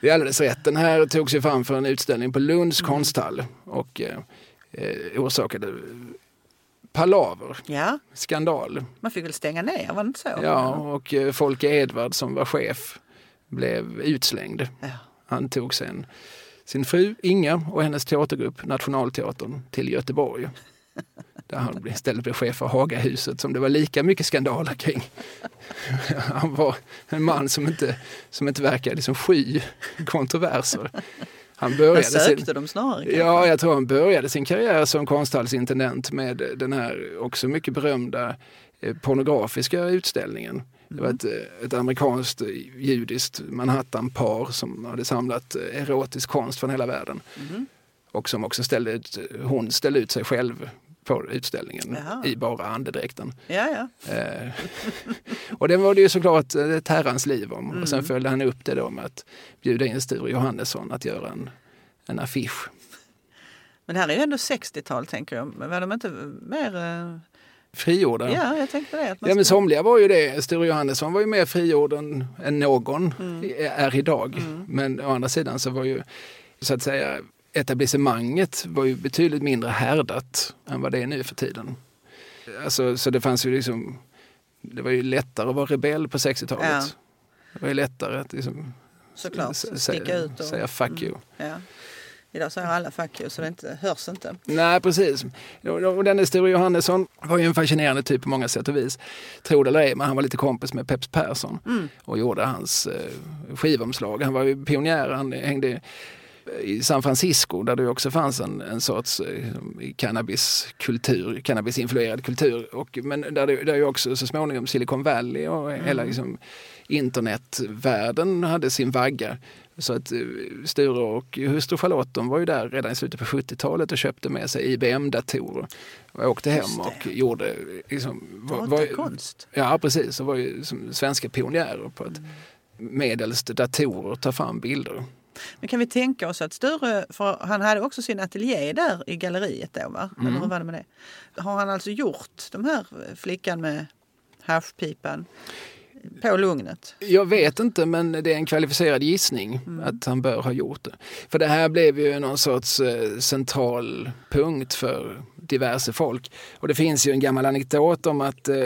Det är alldeles rätt. Den här togs ju fram för en utställning på Lunds konsthall och eh, eh, orsakade palaver, Ja, skandal. man fick väl stänga ner, var det inte så? Ja, och eh, Folke Edvard som var chef blev utslängd. Ja. Han tog sen sin fru Inga och hennes teatergrupp Nationalteatern till Göteborg. Där han istället blev chef för Hagahuset som det var lika mycket skandaler kring. Han var en man som inte, som inte verkade liksom sky kontroverser. Han Han började sin, sökte dem snarare. kanske. Ja, jag tror han började sin karriär som konsthallsintendent med den här också mycket berömda eh, pornografiska utställningen. Det var ett, eh, ett amerikanskt eh, judiskt Manhattan-par som hade samlat erotisk konst från hela världen. Mhm. Och som också ställde ut, hon ställde ut sig själv på utställningen Jaha. i bara andedräkten. Ja, ja. Eh, och det var det ju såklart eh, ett herrans liv om. Och sen Mm. följde han upp det då med att bjuda in Sture Johannesson att göra en, en affisch. Men det här är ju ändå 60-tal tänker jag. Men var de inte mer... eh, Frigjorda. Ja, jag tänkte det. Ja men somliga var ju det. Sture Johannesson var ju mer frigjord än, någon Mm. är idag. Men å andra sidan så var ju så att säga etablissemanget var ju betydligt mindre härdat än vad det är nu för tiden. Alltså, så det fanns ju liksom, det var ju lättare att vara rebell på 60-talet. Ja. Det var ju lättare att liksom Såklart, sticka ut. Och, säga fuck you. Ja. Idag säger alla fuck you så det inte, hörs inte. Nej, precis. Och denne Sture Johannesson var ju en fascinerande typ på många sätt och vis. Tro det eller ej, men han var lite kompis med Peps Persson Mm. och gjorde hans eh, skivomslag. Han var ju pionjär, han hängde i San Francisco där det också fanns en, en sorts eh, cannabiskultur, cannabisinfluerad kultur. Och, men där det, där ju också så småningom Silicon Valley och hela liksom, internetvärlden hade sin vagga. Så att eh, Sture och hustru Charlotte de var ju där redan i slutet på 70-talet och köpte med sig IBM-datorer. Och åkte hem och gjorde... Liksom, var, var, Datakonst. ja, precis. Och var ju som svenska pionjärer på att medelst datorer ta fram bilder. Men kan vi tänka oss att Sture, för han hade också sin ateljé där i galleriet då va? Mm. Eller hur var det med det? Har han alltså gjort de här flickan med haschpipan på Lugnet? Jag vet inte, men det är en kvalificerad gissning att han bör ha gjort det. För det här blev ju någon sorts eh, central punkt för diverse folk. Och det finns ju en gammal anekdot om att, eh,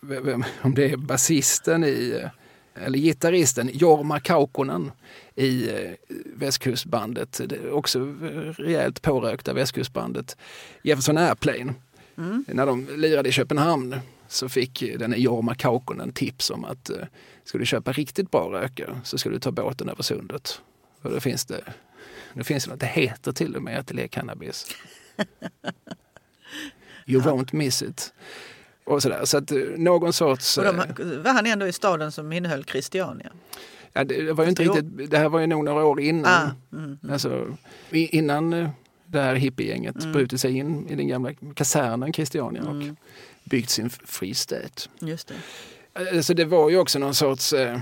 vem, om det är basisten i, eh, eller gitarristen Jorma Kaukonen i eh, västkustbandet, det är också rejält pårökta västkustbandet Jefferson Airplane. När de lirade i Köpenhamn så fick den Jorma Kaukonen tips om att eh, ska du köpa riktigt bra rökare så ska du ta båten över sundet. Och då finns det, då finns det något, det heter till och med Ateljé Cannabis. You won't miss it. Och sådär. Så att eh, någon sorts... Och eh, de, var han ändå i staden som innehöll Christiania? Ja, det, var ju inte riktigt, det här var ju nog några år innan. Ah, mm, Alltså, i- innan eh, det här hippiegänget Mm. brutit sig in i den gamla kasernen Christiania och Mm. byggt sin free state. just det. Alltså det var ju också någon sorts, eh,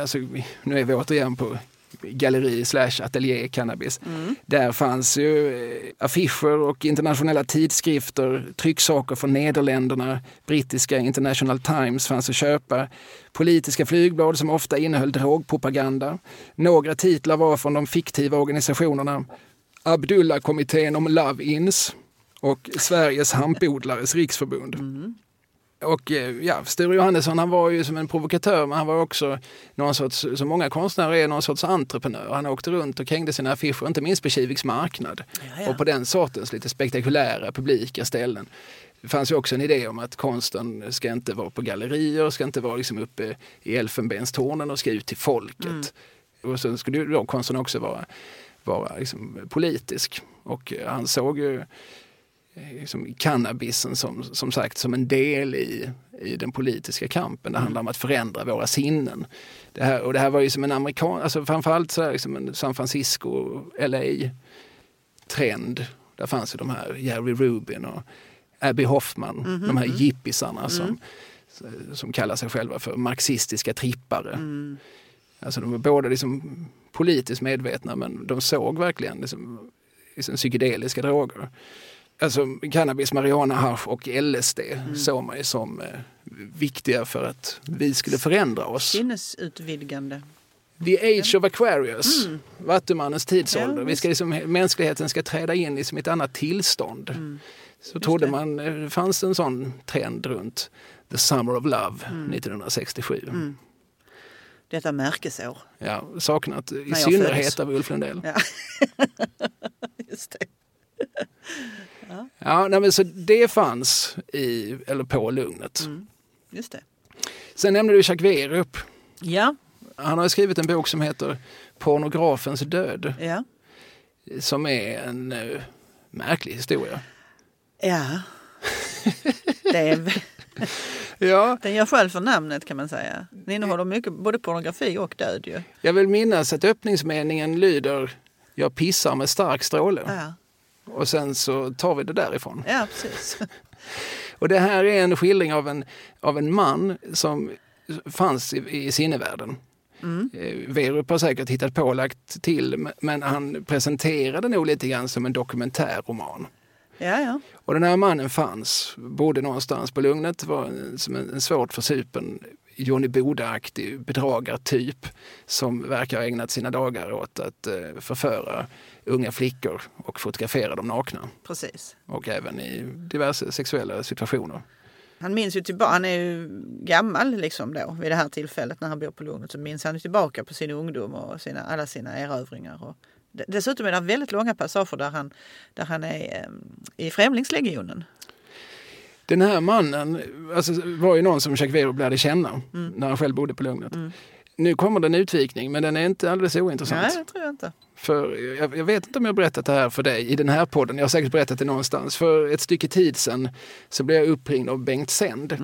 alltså, nu är vi återigen på galleri slash ateljé cannabis. Mm. Där fanns ju eh, affischer och internationella tidskrifter, trycksaker från Nederländerna, brittiska International Times fanns att köpa, politiska flygblad som ofta innehöll drogpropaganda. Några titlar var från de fiktiva organisationerna Abdullah-kommittén om Love-Ins och Sveriges hampodlares riksförbund. Mm. Och eh, ja, Sture Johannesson han var ju som en provokatör men han var också någon sorts, som många konstnärer är, någon sorts entreprenör. Han åkte runt och hängde sina affischer, inte minst på Kiviks marknad. Ja, ja. Och på den sortens lite spektakulära publika ställen. Det fanns ju också en idé om att konsten ska inte vara på gallerier, ska inte vara liksom uppe i elfenbenstornen och ska ut till folket. Mm. Och sen skulle ju då konsten också vara, vara liksom politisk. Och han såg ju liksom cannabisen som, som sagt som en del i, i den politiska kampen. Det handlar om att förändra våra sinnen. Det här, och det här var ju som en amerikan, alltså framförallt så här, liksom en San Francisco, LA trend. Där fanns ju de här Jerry Rubin och Abby Hoffman, de här jippisarna som, som kallar sig själva för marxistiska trippare. Alltså de var båda liksom politiskt medvetna men de såg verkligen liksom, liksom psykedeliska droger. Alltså cannabis, marijuana, hasch och LSD såg man ju som eh, viktiga för att vi skulle förändra oss. Sinnesutvidgande. The age of Aquarius, Vattumannens tidsålder. Ja, vi ska liksom, mänskligheten ska träda in i som ett annat tillstånd. Så trodde det. man, eh, det fanns en sån trend runt The Summer of Love 1967. Detta märkesår. Ja, saknat i synnerhet föddes. av Ulf Lundell. Ja. Just det. Ja, nej, men så det fanns i, eller på Lugnet. Just det. Sen nämnde du Jacques Werup. Ja, Han har skrivit en bok som heter Pornografens död. ja. Som är en eh, märklig historia. Ja. Det är, Ja, den gör själv för namnet kan man säga. Den innehåller mycket, både pornografi och död ju. jag vill minnas att öppningsmeningen lyder Jag pissar med stark stråle. Ja, Och sen så tar vi det därifrån. ja precis. Och det här är en skildring av en, av en man som fanns i, i sinnevärlden. Mm. Werup har säkert hittat på och lagt till men han presenterade nog lite grann som en dokumentärroman. Ja, ja. Och den här mannen fanns, bodde någonstans på Lugnet, var en, som en, en svårt försupen Johnny Boda-aktig bedragartyp som verkar ha ägnat sina dagar åt att eh, förföra unga flickor och fotografera dem nakna. Precis. Och även i diverse sexuella situationer. Han minns ju tillbaka, han är ju gammal liksom då vid det här tillfället när han bor på Lugnet så minns han ju tillbaka på sin ungdom och sina, alla sina erövringar. Och dessutom är det väldigt långa passager där han, där han är eh, i Främlingslegionen. Den här mannen alltså, var ju någon som Jacques Werup lärde känna när han själv bodde på Lugnet. Nu kommer det en utvikning men den är inte alldeles ointressant. Nej, det tror jag inte. För jag, jag vet inte om jag berättat det här för dig i den här podden. Jag har säkert berättat det någonstans. För ett stycke tid sedan så blev jag uppringd av Bengt Sänd.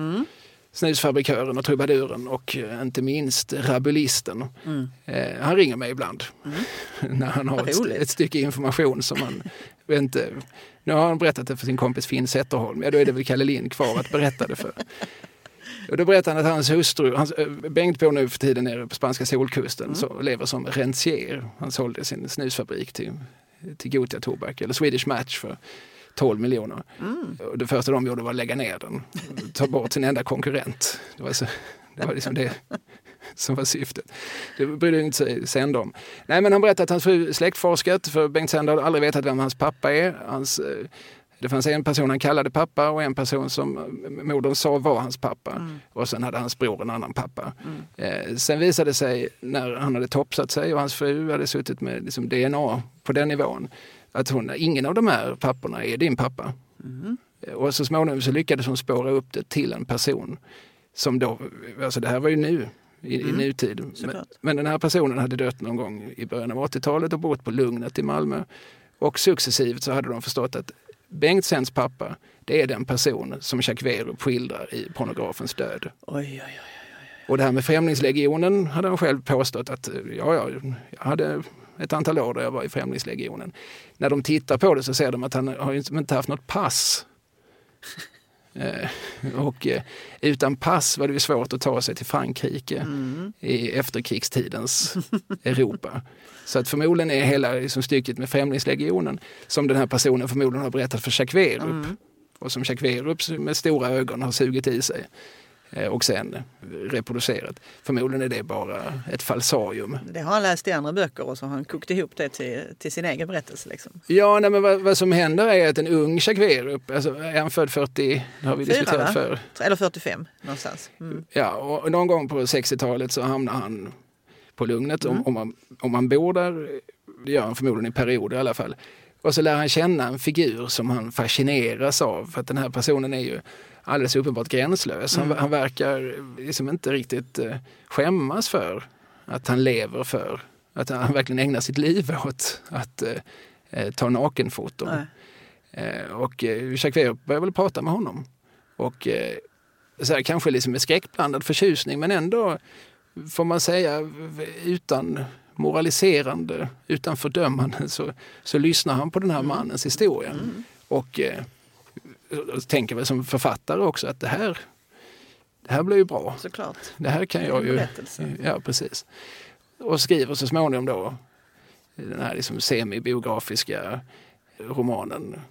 Snusfabrikören och trubaduren och eh, inte minst rabulisten. Eh, han ringer mig ibland när han har ett, ett stycke information som han inte... Nu har han berättat det för sin kompis Finn Zetterholm. Ja, då är det väl Kalle Lind kvar att berätta det för. Och då berättade han att hans hustru, hans, eh, Bengt bor nu för tiden nere på spanska solkusten, så lever som rentier. Han sålde sin snusfabrik till, till Gotia Tobak, eller Swedish Match för 12 miljoner. Och det första de gjorde var att lägga ner den, ta bort sin enda konkurrent. Det var, så, det var liksom det som var syftet. Det brydde inte sig Sänd om. Nej, men han berättade att hans fru släktforskat, för Bengt Sänd hade aldrig vetat vem hans pappa är. Hans, eh, det fanns en person han kallade pappa och en person som eh, modern sa var hans pappa. Och sen hade hans bror en annan pappa. Eh, sen visade det sig när han hade topsat sig och hans fru hade suttit med liksom, DNA på den nivån att hon, ingen av de här papporna är din pappa. Eh, Och så småningom så lyckades hon spåra upp det till en person som då, alltså det här var ju nu, i, i nutid. Men, men den här personen hade dött någon gång i början av 80-talet och bott på Lugnet i Malmö. Och successivt så hade de förstått att Bengt Sens pappa, det är den person som Jacques Werup skildrar i Pornografens död. Oj, oj, oj. Och det här med Främlingslegionen hade han själv påstått att ja, ja, jag hade ett antal år där jag var i Främlingslegionen. När de tittar på det så ser de att han har inte haft något pass. Eh, och eh, utan pass var det svårt att ta sig till Frankrike i efterkrigstidens Europa. Så att förmodligen är hela liksom, stycket med Främlingslegionen som den här personen förmodligen har berättat för Jacques Werup och som Jacques Werup med stora ögon har sugit i sig. Eh, och sen reproducerat. Förmodligen är det bara ett falsarium. Det har han läst i andra böcker och så har han kokt ihop det till, till sin egen berättelse. Liksom. Ja, nej, men vad, vad, som händer är att en ung Jacques alltså är han född 40, det har vi Fyra, diskuterat för. Eller 45 någonstans. Mm. Ja, och någon gång på 60-talet så hamnar han på Lugnet. Mm. Om, om, man, om man bor där, det gör han förmodligen i perioder i alla fall. Och så lär han känna en figur som han fascineras av. För att den här personen är ju alldeles uppenbart gränslös. Han, han verkar liksom inte riktigt eh, skämmas för att han lever för, att han verkligen ägnar sitt liv åt att eh, eh, ta nakenfoton. Eh, och eh, Jacques Weber börjar väl prata med honom. Och eh, så här, kanske liksom med skräckblandad förtjusning men ändå får man säga utan moraliserande, utan fördömande så, så lyssnar han på den här mannens historia. Och, eh, tänker väl som författare också att det här, det här blir ju bra. Såklart. Det här kan Det jag ju... Ja, precis. Och skriver så småningom då den här liksom semibiografiska romanen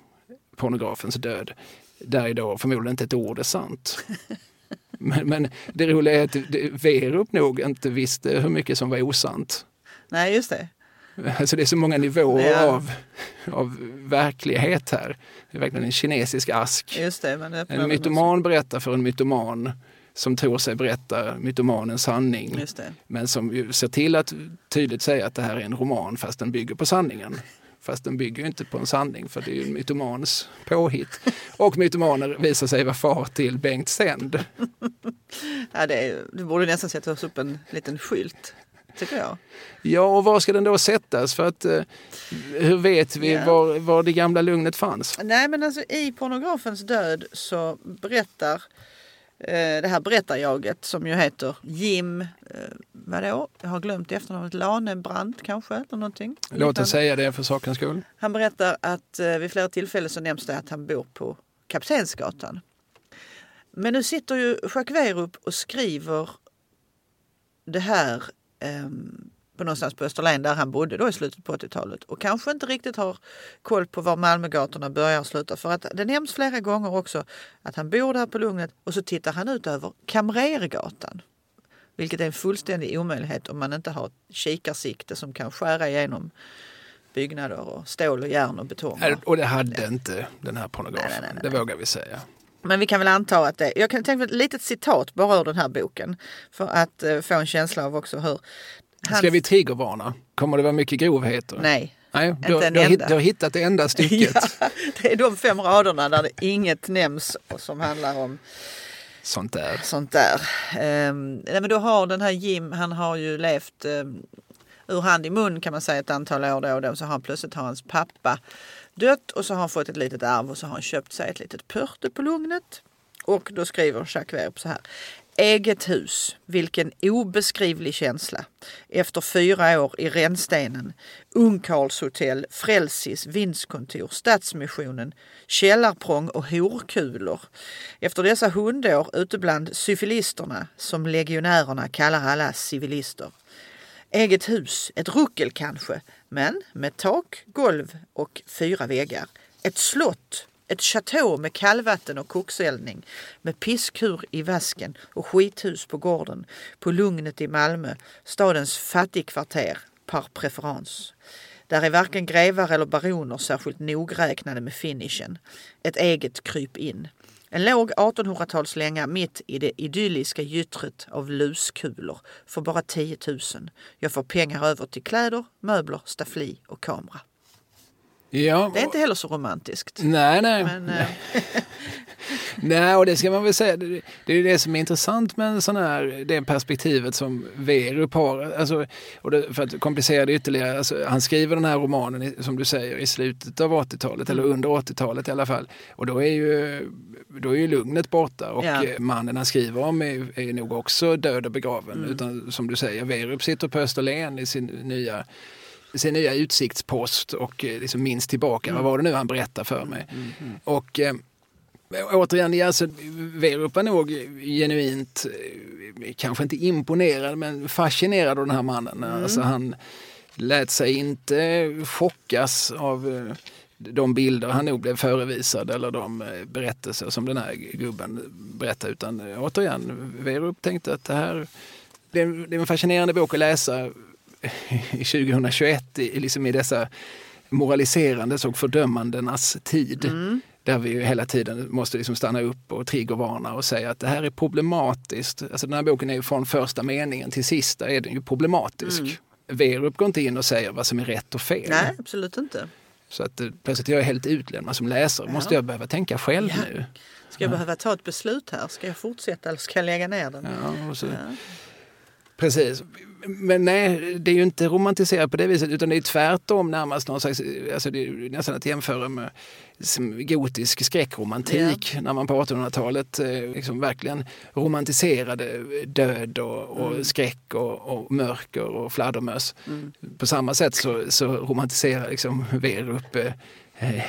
Pornografens död. Där är då förmodligen inte ett ord är sant. Men, men det roliga är att Werup nog inte visste hur mycket som var osant. Nej, just det. Alltså det är så många nivåer Ja. av, av verklighet här. Det är verkligen en kinesisk ask. Det En mytoman berättar för en mytoman som tror sig berätta mytomanens sanning. Men som ju ser till att tydligt säga att det här är en roman fast den bygger på sanningen. Fast den bygger inte på en sanning för det är ju en mytomans påhitt. Och mytomaner visar sig vara far till Bengt Sänd. Ja, det, är, det borde nästan sättas upp en liten skylt, tycker jag. Ja, och var ska den då sättas? För att eh, hur vet vi Ja. var, var det gamla lugnet fanns? Nej, men alltså i pornografens död så berättar eh, det här berättarjaget som ju heter Jim, eh, vadå? Jag har glömt efternamnet, Lanebrandt kanske? Eller någonting. Låt oss säga det för sakens skull. Han berättar att eh, vid flera tillfällen så nämns det att han bor på Kaptensgatan. Men nu sitter ju Jacques Werup och skriver det här på någonstans på Österlen där han bodde då i slutet på 80-talet och kanske inte riktigt har koll på var Malmögatorna börjar och slutar. För att det nämns flera gånger också att han bor där på Lugnet och så tittar han ut över Kamrergatan. Vilket är en fullständig omöjlighet om man inte har kikarsikte som kan skära igenom byggnader och stål och järn och betong. Och det hade inte den här pornografen. Nej, nej, nej, Det vågar vi säga. Men vi kan väl anta att det... Jag kan tänka mig ett litet citat bara ur den här boken. För att eh, få en känsla av också hur... hans- Ska vi triggervarna? Kommer det vara mycket grovheter? Nej. Nej du, du, har, du har hittat det enda stycket. Ja, det är de fem raderna där det inget nämns som handlar om Sånt där. sånt där. Ehm, nej, men då har den här Jim, han har ju levt um, ur hand i mun kan man säga ett antal år då och då. Så har han plötsligt har hans pappa dött och så har han fått ett litet arv och så har han köpt sig ett litet pörte på Lugnet. Och då skriver Jacques Werup så här. Eget hus, vilken obeskrivlig känsla. Efter fyra år i Rännstenen, Ungkarlshotell, Frälsis, vinstkontor, Stadsmissionen, källarprång och horkulor. Efter dessa hundår ute bland syfilisterna, som legionärerna kallar alla civilister. Eget hus, ett ruckel kanske, men med tak, golv och fyra väggar. Ett slott, ett chateau med kallvatten och kokseldning, med piskur i vasken och skithus på gården, på Lugnet i Malmö, stadens fattigkvarter par preferens. Där är varken grevar eller baroner särskilt nogräknade med finishen. Ett eget kryp in. En låg 1800-talslänga mitt i det idylliska gyttret av luskulor för bara 10 000. Jag får pengar över till kläder, möbler, staffli och kamera. Ja, Det är inte heller så romantiskt. Nej, nej. Men, eh, Nej, och det ska man väl säga. Det, det är det som är intressant med en sån här, det perspektivet som Werup har. Alltså, och det, för att komplicera det ytterligare, alltså, han skriver den här romanen, som du säger, i slutet av 80-talet, eller under 80-talet i alla fall. Och då är ju, då är ju lugnet borta och Ja. eh, mannen han skriver om är, är nog också död och begraven. Utan som du säger, Werup sitter på Österlen i sin nya sin nya utsiktspost och eh, liksom minns tillbaka. Vad var det nu han berättade för mig? Och eh, återigen, alltså, Werup var nog genuint, eh, kanske inte imponerad, men fascinerad av den här mannen. Alltså, han lät sig inte chockas av de bilder han nog blev förevisad eller de eh, berättelser som den här gubben berättade. Utan eh, återigen, Werup tänkte att det här det är, en fascinerande bok att läsa i 2021 i, liksom i dessa moraliserandes och fördömandenas tid. Mm. Där vi hela tiden måste liksom stanna upp och triggervarna och säga att det här är problematiskt. Alltså den här boken är ju från första meningen till sista är den ju problematisk. Mm. Werup går inte in och säger vad som är rätt och fel. Nej, absolut inte. Så att eh, plötsligt är jag helt utlämnad som läsare. Måste jag behöva tänka själv nu? Ska jag ja. behöva ta ett beslut här? Ska jag fortsätta eller ska jag lägga ner den? Ja, så, Precis. Men nej, det är ju inte romantiserat på det viset utan det är tvärtom närmast någon slags, alltså det är nästan att jämföra med gotisk skräckromantik yeah. när man på 1800-talet eh, liksom verkligen romantiserade död och, och mm. skräck och, och, mörker och fladdermöss. Mm. På samma sätt så, så romantiserar liksom Werup eh,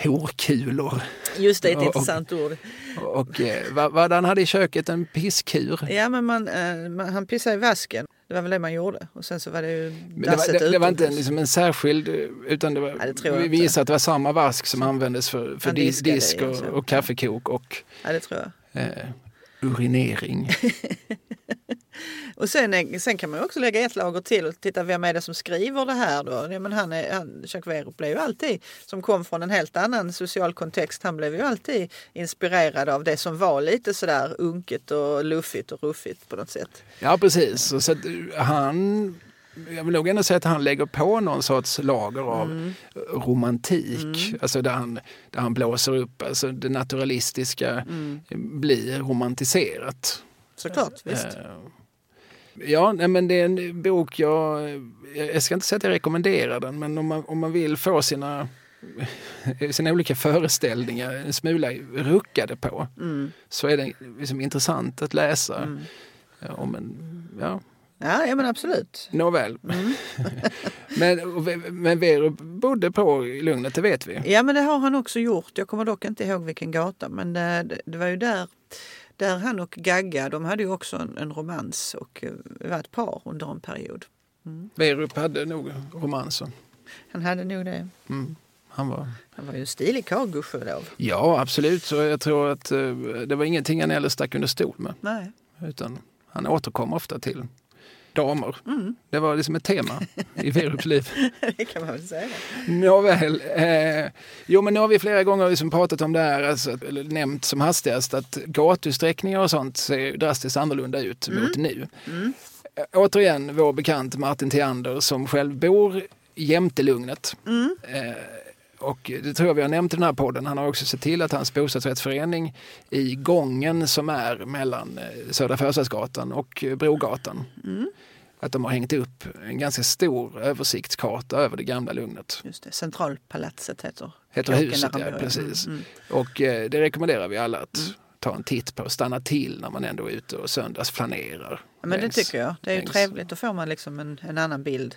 horkulor. Just det, ett och, intressant ord. Och, och eh, vad, vad han hade i köket, en pisskur. Ja, men man, eh, man, han pissade i vasken. Det var väl det man gjorde. Och sen så var det ju det var, det, det var inte liksom en särskild, utan det var, det vi gissar att det var samma vask som användes för, för dis, disk och, och, kaffekok och ja. Eh, urinering. och sen, sen kan man också lägga ett lager till och titta vem är det som skriver det här då? Ja, men han är, han, Jacques blev ju alltid, som kom från en helt annan social kontext, han blev ju alltid inspirerad av det som var lite sådär unket och luffigt och ruffigt på något sätt. Ja precis, så han jag vill nog ändå säga att han lägger på någon sorts lager av mm. romantik. Mm. Alltså där han, där han blåser upp, alltså det naturalistiska mm. blir romantiserat. Såklart, visst. Uh, ja, nej, men det är en bok jag, jag ska inte säga att jag rekommenderar den, men om man, om man vill få sina sina olika föreställningar en smula ruckade på mm. så är det liksom intressant att läsa mm. om en, ja, Ja, ja men absolut. Nåväl. Mm. men, men Vero bodde på Lugnet, det vet vi. Ja, men det har han också gjort. Jag kommer dock inte ihåg vilken gata, men det, det var ju där, där han och Gagga, de hade ju också en, en romans och eh, var ett par under en period. Mm. Verup hade nog romanser. Han hade nog det. Mm. Han var... han var ju en stilig karl, gudskelov. Ja, absolut. Så jag tror att uh, det var ingenting han heller stack under stol med. Nej. Utan han återkom ofta till damer. Mm. Det var liksom ett tema i Werups liv. det kan man väl säga. Nåväl. Eh, jo, men nu har vi flera gånger liksom pratat om det här, alltså, eller nämnt som hastigast att gatusträckningar och sånt ser drastiskt annorlunda ut mm. mot nu. Mm. Eh, återigen vår bekant Martin Theander som själv bor jämte Lugnet. Mm. Eh, och det tror jag vi har nämnt i den här podden. Han har också sett till att hans bostadsrättsförening i gången som är mellan eh, Södra Förstadsgatan och Brogatan. Mm. Att de har hängt upp en ganska stor översiktskarta över det gamla Lugnet. Just det, Centralpalatset heter, heter huset. Ja, precis. Mm. Och eh, det rekommenderar vi alla att mm. ta en titt på. Stanna till när man ändå är ute och söndagsplanerar. Ja, men längs, det tycker jag. Det är längs. trevligt. Då får man liksom en, en annan bild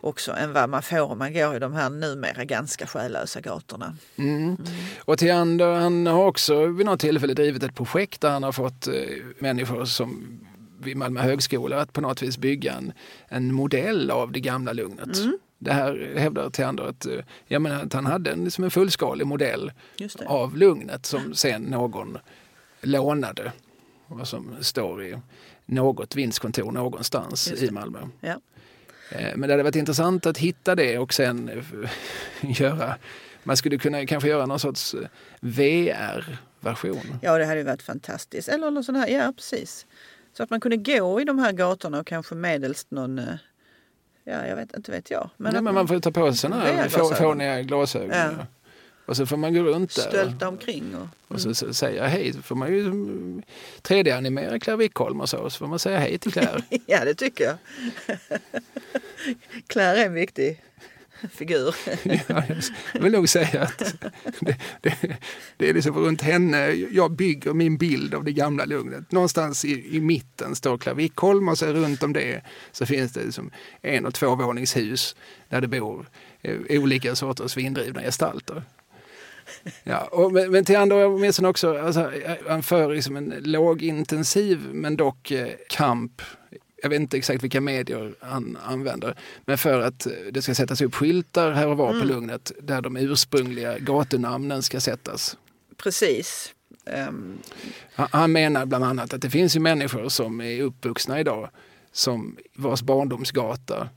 också än vad man får om man går i de här numera ganska själlösa gatorna. Mm. Mm. Och Theander han har också vid något tillfälle drivit ett projekt där han har fått eh, människor som vid Malmö högskola att på något vis bygga en, en modell av det gamla Lugnet. Mm. Det här hävdar Theander att, eh, ja, men att han hade en, liksom en fullskalig modell av Lugnet som sen någon lånade. Vad som står i något vinstkontor någonstans i Malmö. Ja. Eh, men det hade varit intressant att hitta det och sen eh, göra, man skulle kunna kanske göra någon sorts VR-version. Ja, det hade varit fantastiskt. Eller någon sån här, ja precis. Så att man kunde gå i de här gatorna och kanske medelst någon Ja, jag vet inte vet jag. Men, Nej, men man får ta på sig sådana här fåniga glasögon. Ja. Och så får man gå runt där. Stölta omkring. Och, mm. och så, så säga hej. Så får man ju 3D-animera Claire Wickholm och så. Så får man säga hej till Claire. ja, det tycker jag. Claire är en viktig figur. ja, jag vill nog säga att det, det, det, är liksom runt henne jag bygger min bild av det gamla lugnet. Någonstans i, i mitten står Claire och så runt om det så finns det liksom en och tvåvåningshus där det bor eh, olika sorters vinddrivna gestalter. Ja, och, men, men till andra åtminstone också, alltså, eh, han för liksom en lågintensiv men dock eh, kamp jag vet inte exakt vilka medier han använder, men för att det ska sättas upp skyltar här och var mm. på Lugnet där de ursprungliga gatunamnen ska sättas. Precis. Um... Han menar bland annat att det finns ju människor som är uppvuxna idag som vars barndomsgata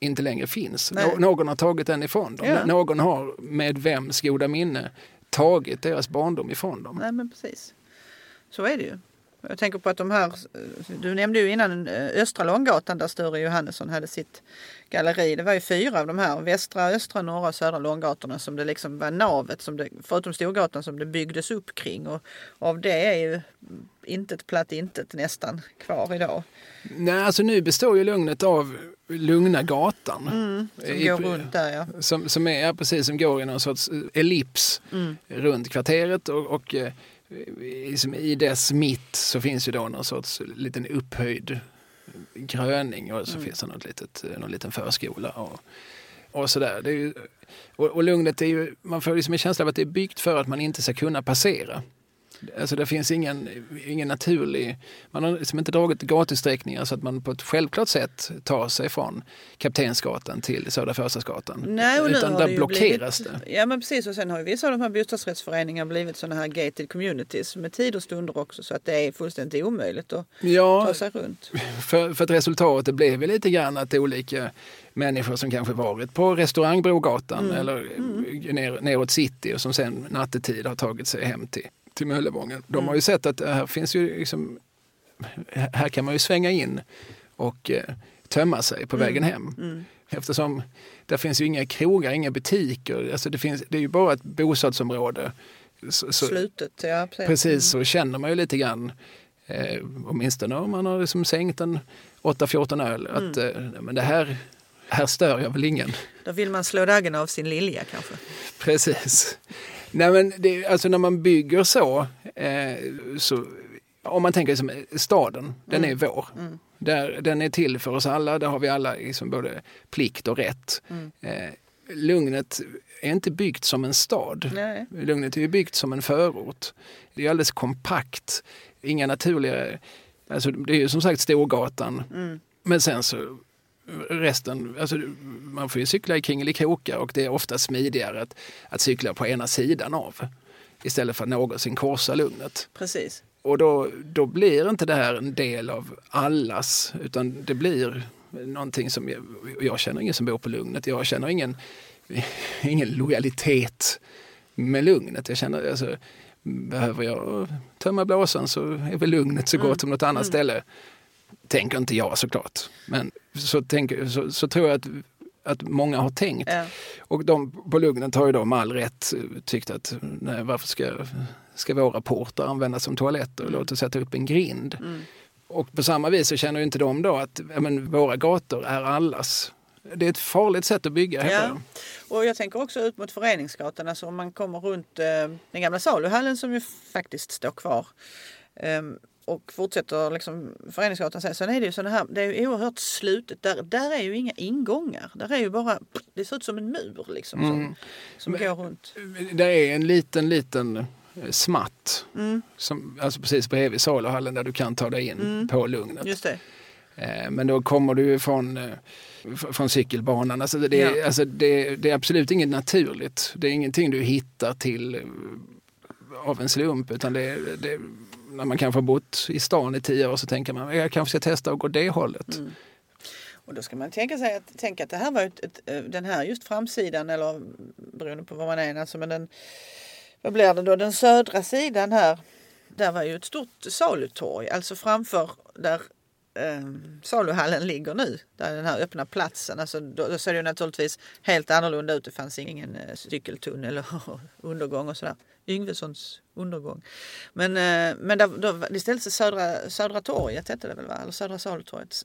inte längre finns. Nå någon har tagit den ifrån dem. Ja. Någon har med vems goda minne tagit deras barndom ifrån dem. Nej men precis. Så är det ju. Jag tänker på att de här, du nämnde ju innan eh, Östra Långgatan där Sture Johannesson hade sitt galleri. Det var ju fyra av de här, västra, östra, norra och södra Långgatorna som det liksom var navet, som det, förutom Storgatan, som det byggdes upp kring. Och av det är ju intet platt intet nästan kvar idag. Nej, alltså nu består ju Lugnet av Lugna gatan. Mm, som I, går runt där ja. Som, som är, ja, precis, som går i någon sorts ellips mm. runt kvarteret och, och eh, i dess mitt så finns ju då någon sorts liten upphöjd gröning och så mm. finns det något litet, någon liten förskola. Och, och sådär. Ju, och, och lugnet är ju, man får liksom en känsla av att det är byggt för att man inte ska kunna passera. Alltså det finns ingen, ingen naturlig, man har liksom inte dragit gatusträckningar så att man på ett självklart sätt tar sig från Kaptensgatan till Södra Förstadsgatan. Nej, och Utan där blockeras blivit, det. Ja men precis och sen har ju vissa av de här bostadsrättsföreningarna blivit sådana här gated communities med tid och stunder också så att det är fullständigt omöjligt att ja, ta sig runt. För, för att resultatet blev ju lite grann att olika människor som kanske varit på restaurangbrogatan mm. eller mm. Ner, neråt city och som sen nattetid har tagit sig hem till till Möllevången. De mm. har ju sett att här finns ju liksom, här kan man ju svänga in och eh, tömma sig på mm. vägen hem. Mm. Eftersom där finns ju inga krogar, inga butiker. Alltså det, finns, det är ju bara ett bostadsområde. Så, Slutet, ja. Precis, precis så känner man ju lite grann, eh, åtminstone om man har liksom sänkt en 8-14 öl, att mm. eh, men det här, här stör jag väl ingen. Då vill man slå dagen av sin lilja kanske. Precis. Nej men det, alltså när man bygger så, eh, så om man tänker som staden, den är mm. vår. Mm. Där, den är till för oss alla, där har vi alla liksom både plikt och rätt. Mm. Eh, Lugnet är inte byggt som en stad. Nej. Lugnet är byggt som en förort. Det är alldeles kompakt, inga naturliga... Alltså det är ju som sagt Storgatan. Mm. Men sen så resten, alltså man får ju cykla i kringelikokar och det är ofta smidigare att, att cykla på ena sidan av istället för att någonsin korsa lugnet. Precis. Och då, då blir inte det här en del av allas utan det blir någonting som jag, jag känner ingen som bor på Lugnet. Jag känner ingen, ingen lojalitet med Lugnet. Jag känner alltså, behöver jag tömma blåsan så är väl Lugnet så gott mm. som något annat mm. ställe tänker inte jag såklart. Men så, tänker, så, så tror jag att, att många har tänkt. Ja. Och de på Lugnet har ju då med all rätt tyckt att nej, varför ska, ska våra portar användas som toaletter? Mm. Låt oss sätta upp en grind. Mm. Och på samma vis så känner inte de då att men, våra gator är allas. Det är ett farligt sätt att bygga. Ja. Och jag tänker också ut mot Föreningsgatan, alltså om man kommer runt eh, den gamla saluhallen som ju faktiskt står kvar. Um, och fortsätter liksom Föreningsgatan sen, sen är det ju sådana här, det är ju oerhört slutet. Där, där är ju inga ingångar. Där är ju bara, det ser ut som en mur liksom som, mm. som går runt. Det är en liten, liten eh, smatt. Mm. Som, alltså precis bredvid saluhallen där du kan ta dig in mm. på lugnet. Just det. Eh, men då kommer du från, eh, från cykelbanan. Alltså det, ja. alltså det, det, är absolut inget naturligt. Det är ingenting du hittar till av en slump utan det, det när man kanske har bott i stan i tio år så tänker man jag kanske ska testa att gå det hållet. Mm. Och då ska man tänka sig att, tänka att det här var ett, ett, eh, den här just framsidan eller beroende på var man är, alltså men den, vad blir det då, den södra sidan här, där var ju ett stort salutorg, alltså framför där eh, saluhallen ligger nu, där den här öppna platsen. Alltså, då, då ser det naturligtvis helt annorlunda ut. Det fanns ingen eh, cykeltunnel och undergång och sådär. Yngvessons undergång. Men, eh, men då, då, istället så Södra, Södra torget hette det väl va? Eller Södra salutorget.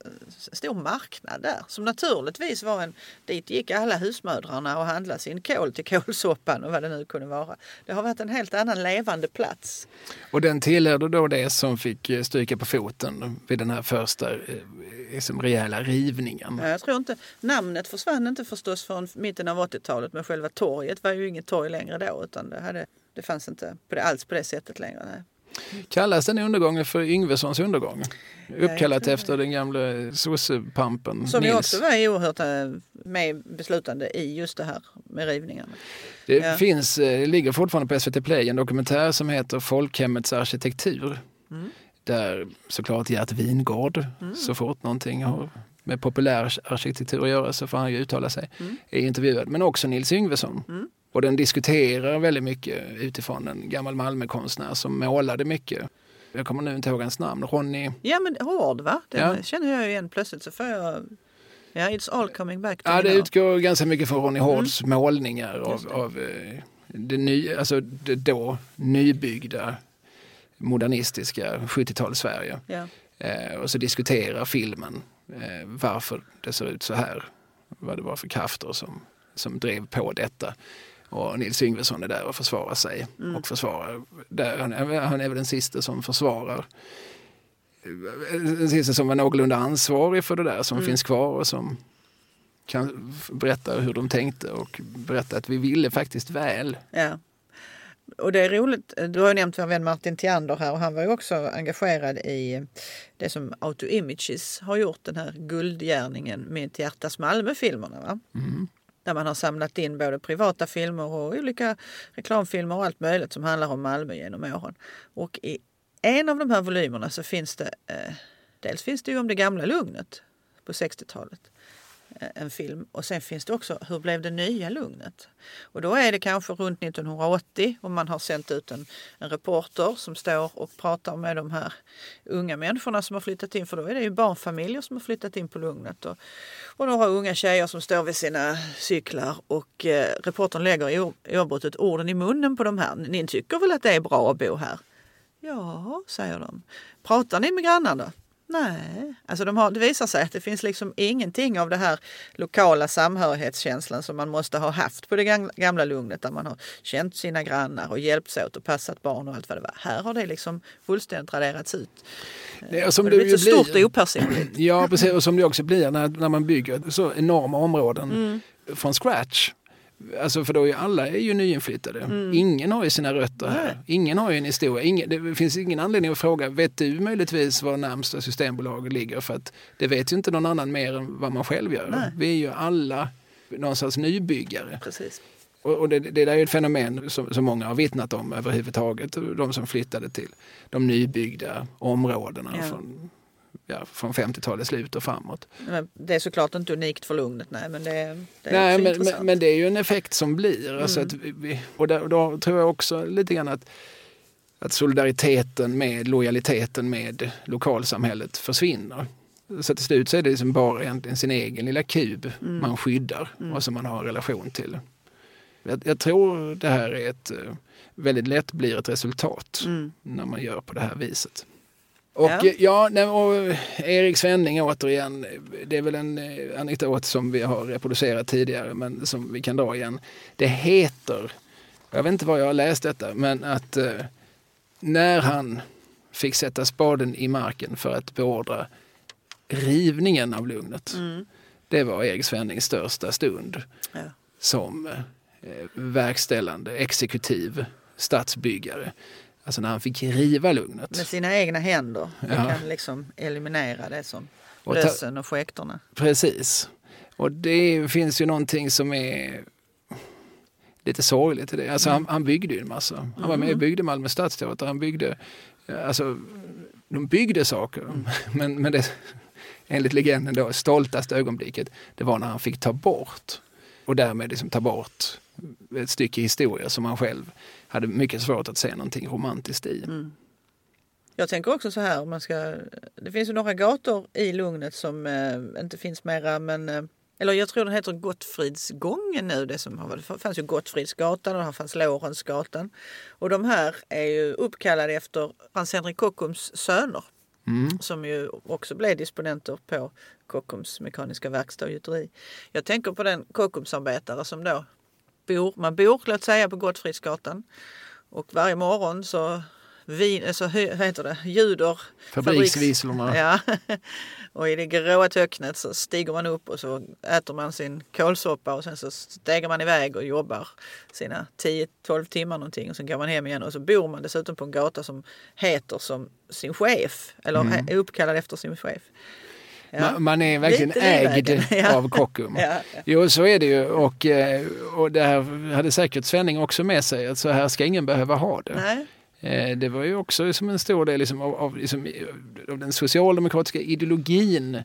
Stor marknad där som naturligtvis var en, dit gick alla husmödrarna och handlade sin kål till kålsoppan och vad det nu kunde vara. Det har varit en helt annan levande plats. Och den tillhörde då det som fick eh, stryka på foten vid den här första liksom rejäla rivningen. Ja, jag tror inte, namnet försvann inte förstås från mitten av 80-talet men själva torget var ju inget torg längre då utan det hade det fanns inte på det, alls på det sättet längre. Nej. Kallas den undergången för Yngvessons undergång? Uppkallat tror efter den gamla sossepampen Som ju också var oerhört eh, med beslutande i just det här med rivningarna. Det Ja. finns, eh, ligger fortfarande på SVT Play en dokumentär som heter Folkhemmets arkitektur. Mm. Där såklart Gert Wingård, så fort någonting har med populär arkitektur att göra så får han ju uttala sig, Mm. är intervjuad. Men också Nils Yngvesson. Och den diskuterar väldigt mycket utifrån en gammal Malmökonstnär som målade mycket. Jag kommer nu inte ihåg hans namn. Ronny... Ja men hård va? Det Ja. känner jag igen plötsligt så får jag... Ja, it's all coming back Ja, det utgår ganska mycket från Ronny Hårds målningar av, av eh, det, ny, alltså det då nybyggda modernistiska 70-tals-Sverige. Ja. Eh, och så diskuterar filmen eh, varför det ser ut så här. Vad det var för krafter som, som drev på detta. Och Nils Yngvesson är där och försvarar sig. Och försvarar, där, han, är, han är väl den sista som försvarar den sista som var någorlunda ansvarig för det där som finns kvar och som kan berätta hur de tänkte och berätta att vi ville faktiskt väl. Ja. Och det är roligt, du har ju nämnt vår vän Martin Tiander här och han var ju också engagerad i det som Auto Images har gjort, den här guldgärningen med hjärtas Malmö-filmerna. Va? Där man har samlat in både privata filmer och olika reklamfilmer och allt möjligt som handlar om Malmö genom åren. Och i en av de här volymerna så finns det, eh, dels finns det ju om det gamla lugnet på 60-talet Eh, en film. Och sen finns det också Hur blev det nya lugnet? Och då är det kanske runt 1980 och man har sänt ut en, en reporter som står och pratar med de här unga människorna som har flyttat in. För då är det ju barnfamiljer som har flyttat in på Lugnet. Och, och några unga tjejer som står vid sina cyklar och eh, reportern lägger i oavbrutet orden i munnen på de här. Ni tycker väl att det är bra att bo här? Ja, säger de. Pratar ni med grannarna? Nej, alltså de har, det visar sig att det finns liksom ingenting av det här lokala samhörighetskänslan som man måste ha haft på det gam- gamla lugnet där man har känt sina grannar och hjälpts åt och passat barn och allt vad det var. Här har det liksom fullständigt raderats ut. Det är som Och det det blir så stort och opersonligt. Ja, precis. Och som det också blir när, när man bygger så enorma områden Mm. från scratch. Alltså för då är alla är ju nyinflyttade. Mm. Ingen har ju sina rötter här. Ingen har ju en historia. Ingen, det finns ingen anledning att fråga, vet du möjligtvis var närmsta systembolag ligger? För att det vet ju inte någon annan mer än vad man själv gör. Nej. Vi är ju alla någon sorts nybyggare. Precis. Och, och det, det där är ju ett fenomen som, som många har vittnat om överhuvudtaget. De som flyttade till de nybyggda områdena Ja. från, ja, från 50-talets slut och framåt. Men det är såklart inte unikt för Lugnet, nej men det, det är Nej, men, men, men det är ju en effekt som blir. Alltså att vi, vi, och där, då tror jag också lite grann att, att solidariteten med lojaliteten med lokalsamhället försvinner. Så till slut så är det liksom bara egentligen sin egen lilla kub man skyddar och som man har en relation till. Jag, jag tror det här är ett eh, väldigt lätt blir ett resultat Mm. när man gör på det här viset. Och Ja. ja, ja nej, och Erik Svenning återigen, det är väl en eh, anekdot som vi har reproducerat tidigare men som vi kan dra igen. Det heter, jag vet inte var jag har läst detta, men att eh, när han fick sätta spaden i marken för att beordra rivningen av Lugnet. Mm. Det var Erik Svennings största stund Ja. som eh, verkställande, exekutiv stadsbyggare. Alltså när han fick riva Lugnet. Med sina egna händer. Ja. kan liksom eliminera det som Och lösen och skektorna. Precis. Och det finns ju någonting som är lite sorgligt i det. Alltså han, han byggde ju en massa. Han var med och byggde Malmö stadsteater. Han byggde, alltså, de byggde saker. Men, men det, enligt legenden då, stoltaste ögonblicket, det var när han fick ta bort och därmed liksom ta bort ett stycke historia som han själv hade mycket svårt att se någonting romantiskt i. Jag tänker också så här, man ska, det finns ju några gator i Lugnet som eh, inte finns mera men eh, eller jag tror den heter Gottfridsgången nu. Det, som har, det fanns ju Gottfridsgatan och det fanns Lorensgatan. Och de här är ju uppkallade efter Frans Henrik Kockums söner. Som ju också blev disponenter på Kockums mekaniska verkstad och gjuteri. Jag tänker på den Kockumsarbetare som då bor, man bor låt säga på Gottfridsgatan. Och varje morgon så vin, alltså, vad heter det, ljuder. Fabriksvisslorna. Ja. och i det gråa töcknet så stiger man upp och så äter man sin kålsoppa och sen så stegar man iväg och jobbar sina 10-12 timmar någonting och sen går man hem igen och så bor man dessutom på en gata som heter som sin chef eller Mm. är uppkallad efter sin chef. Ja. Man, man är verkligen Lite ägd ja. av Kockum. Ja, ja. Jo, så är det ju. Och, eh, och det här hade säkert Svenning också med sig, att så här ska ingen behöva ha det. Nej. Eh, Det var ju också som en stor del liksom av, av, liksom, av den socialdemokratiska ideologin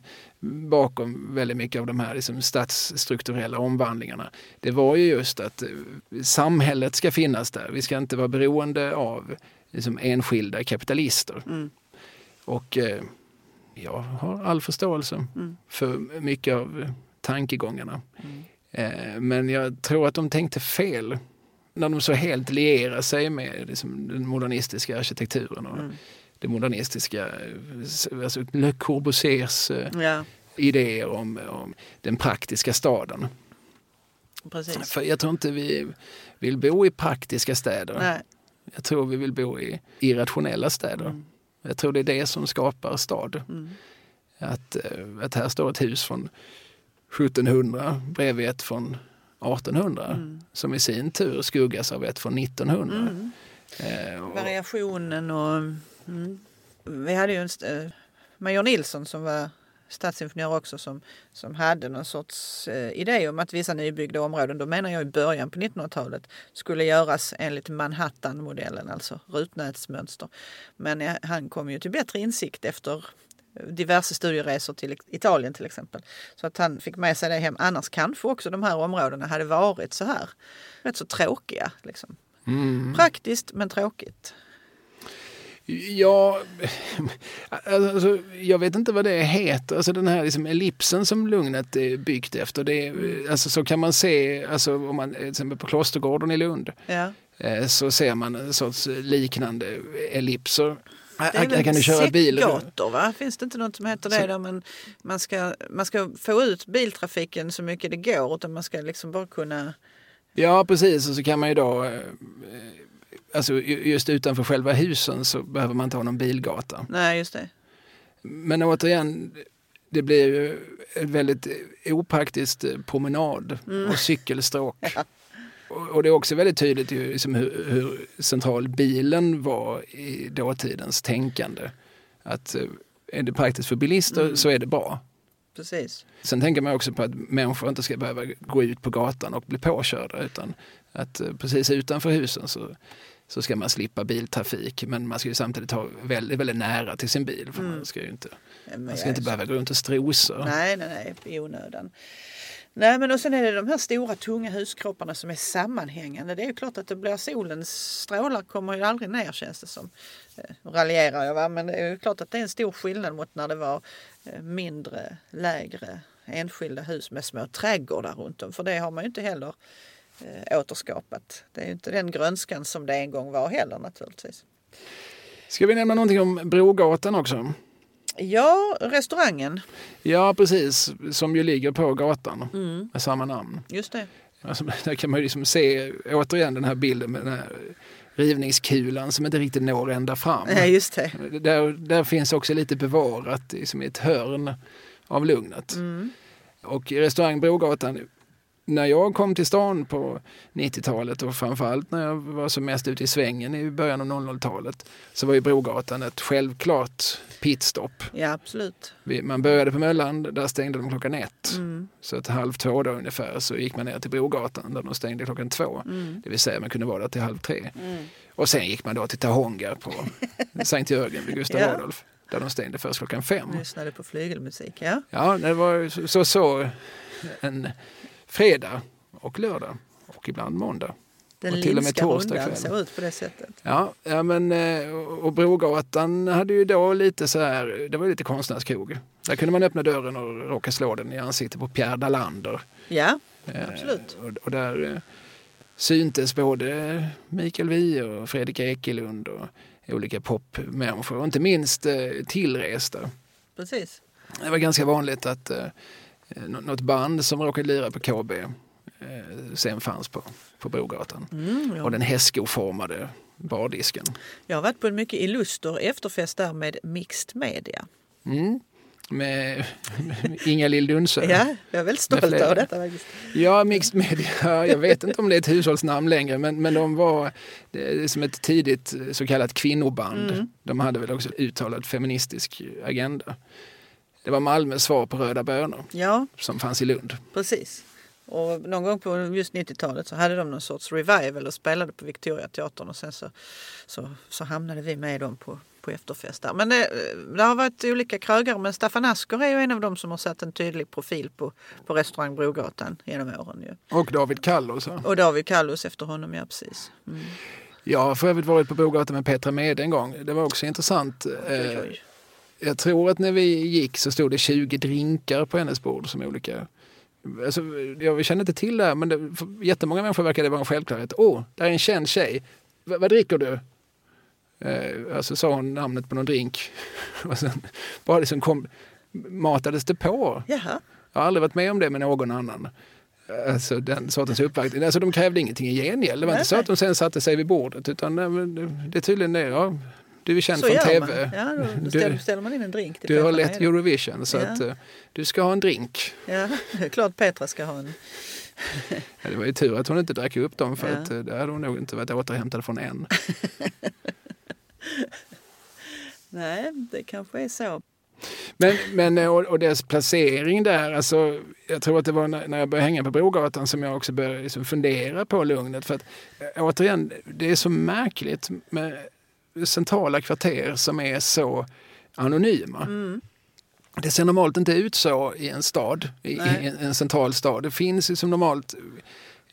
bakom väldigt mycket av de här liksom, statsstrukturella omvandlingarna. Det var ju just att eh, samhället ska finnas där. Vi ska inte vara beroende av liksom, enskilda kapitalister. Mm. Och jag har all förståelse Mm. för mycket av tankegångarna. Mm. Eh, Men jag tror att de tänkte fel när de så helt lierar sig med liksom, den modernistiska arkitekturen och Mm. det modernistiska, eh, alltså Le Corbusiers eh, Ja, idéer om, om den praktiska staden. precis. För jag tror inte vi vill bo i praktiska städer. Nej. Jag tror vi vill bo i irrationella städer. Mm. Jag tror det är det som skapar stad. Mm. Att, eh, att här står ett hus från 1700 bredvid ett från 1800 Mm. som i sin tur skuggas av ett från 1900. Mm. Eh, och, Variationen och... Mm. Vi hade ju en eh, Major Nilsson som var stadsingenjör också som, som hade någon sorts eh, idé om att vissa nybyggda områden, då menar jag i början på 1900-talet, skulle göras enligt Manhattan-modellen, alltså rutnätsmönster. Men eh, han kom ju till bättre insikt efter diverse studieresor till Italien till exempel. Så att han fick med sig det hem. Annars kanske också de här områdena hade varit så här rätt så tråkiga. Liksom. mm, Praktiskt men tråkigt. Ja, alltså, jag vet inte vad det heter, alltså den här liksom ellipsen som Lugnet är byggt efter. Det är, alltså, så kan man se, alltså, om man till exempel på Klostergården i Lund, Ja. eh, så ser man en sorts liknande ellipser. Det är väl kan du köra bil. säckgator va? Finns det inte något som heter det? Där man, man, ska, man ska få ut biltrafiken så mycket det går utan man ska liksom bara kunna... Ja, precis. Och så kan man ju då, eh, alltså ju- just utanför själva husen så behöver man inte ha någon bilgata. Nej just det. Men återigen, det blir ju ett väldigt opraktiskt promenad och cykelstråk. Och och det är också väldigt tydligt ju liksom hur, hur central bilen var i dåtidens tänkande. Att eh, är det praktiskt för bilister så är det bra. Precis. Sen tänker man också på att människor inte ska behöva gå ut på gatan och bli påkörda utan att eh, precis utanför husen så, så ska man slippa biltrafik men man ska ju samtidigt ha väldigt, väldigt nära till sin bil för man ska ju inte, Men man ska inte behöva gå runt och strosa. Nej, nej, nej, i onödan. Nej, men och sen är det de här stora tunga huskropparna som är sammanhängande. Det är ju klart att det blir solens strålar kommer ju aldrig ner känns det som. Eh, raljerar jag va, men det är ju klart att det är en stor skillnad mot när det var eh, mindre, lägre enskilda hus med små trädgårdar runt om. För det har man ju inte heller eh, återskapat. Det är ju inte den grönskan som det en gång var heller naturligtvis. Ska vi nämna någonting om Brogatan också? Ja, restaurangen. Ja, precis. Som ju ligger på gatan Mm, med samma namn. just det. Alltså, där kan man ju liksom se återigen den här bilden med den här rivningskulan som inte riktigt når ända fram. Nej, just det. Där, där finns också lite bevarat liksom i ett hörn av lugnet. Mm. Och restaurang Brogatan, när jag kom till stan på 90-talet och framförallt när jag var som mest ute i svängen i början av 00-talet så var ju Brogatan ett självklart pitstop. Ja, absolut. Man började på Möllan, där stängde de klockan ett. Mm. Så att halv två då ungefär så gick man ner till Brogatan där de stängde klockan två. Mm. Det vill säga man kunde vara där till halv tre. Mm. Och sen gick man då till Tahonga på Sankt Jörgen vid Gustav Ja. Adolf. Där de stängde först klockan fem. Lyssnade på flygelmusik, ja. Ja, det var så, så en fredag och lördag och ibland måndag. Den Och till och med torsdag kväll. såg ut på det sättet. Ja, ja men eh, och Brogatan hade ju då lite så här, det var lite konstnärskrog. Där kunde man öppna dörren och råka slå den i ansiktet på Pierre Dalander. Ja, Eh, Absolut. Och, och där eh, syntes både Mikael Wiehe och Fredrik Ekelund och olika popmänniskor och inte minst eh, tillresta. precis. Det var ganska vanligt att eh, något band som råkade lira på KB eh, sen fanns på, på Brogatan. Mm, ja. Och den hästskoformade bardisken. Jag har varit på en mycket illuster efterfest där med mixed media. Mm. Med Inga-Lill Dunsö. Ja, jag är väldigt stolt över detta faktiskt. Ja, Mixed Media, jag vet inte om det är ett hushållsnamn längre, men, men de var som ett tidigt så kallat kvinnoband. Mm. De hade väl också uttalad feministisk agenda. Det var Malmös svar på Röda bönor ja. som fanns i Lund. Precis. Och någon gång på just 90-talet så hade de någon sorts revival och spelade på Victoriateatern och sen så, så, så hamnade vi med dem på, på efterfest där. Men det, det, har varit olika krögare men Staffan Asker är ju en av dem som har satt en tydlig profil på, på restaurang Brogatan genom åren. Ju. Och David Kallos. Och David Kallos efter honom, ja precis. Mm. Jag har för övrigt varit på Brogatan med Petra Mede en gång. Det var också intressant. Oj, oj, oj. Jag tror att när vi gick så stod det 20 drinkar på hennes bord som olika Alltså, jag känner inte till det här, men det, för jättemånga människor verkar det vara en självklarhet. Åh, oh, där är en känd tjej. V vad dricker du? Eh, alltså sa hon namnet på någon drink. och sen bara liksom kom, matades det på. Jaha. Jag har aldrig varit med om det med någon annan. Alltså den sortens uppvaktning. Alltså de krävde ingenting i gengäld. Det var inte så att de sen satte sig vid bordet utan det är tydligen det. Ja, du är känd så från tv. Ja, då ställer, ställer man in en drink. Du Petra har lett Eurovision så ja. att uh, du ska ha en drink. Ja, det är klart Petra ska ha en. ja, det var ju tur att hon inte drack upp dem för ja. att uh, det hade hon nog inte varit återhämtad från än. Nej, det kanske är så. Men, men eh, och, och dess placering där, alltså, jag tror att det var när, när jag började hänga på Brogatan som jag också började liksom fundera på lugnet. För att återigen, det är så märkligt med centrala kvarter som är så anonyma. Mm. Det ser normalt inte ut så i en stad, i, i en, central stad. Det finns liksom normalt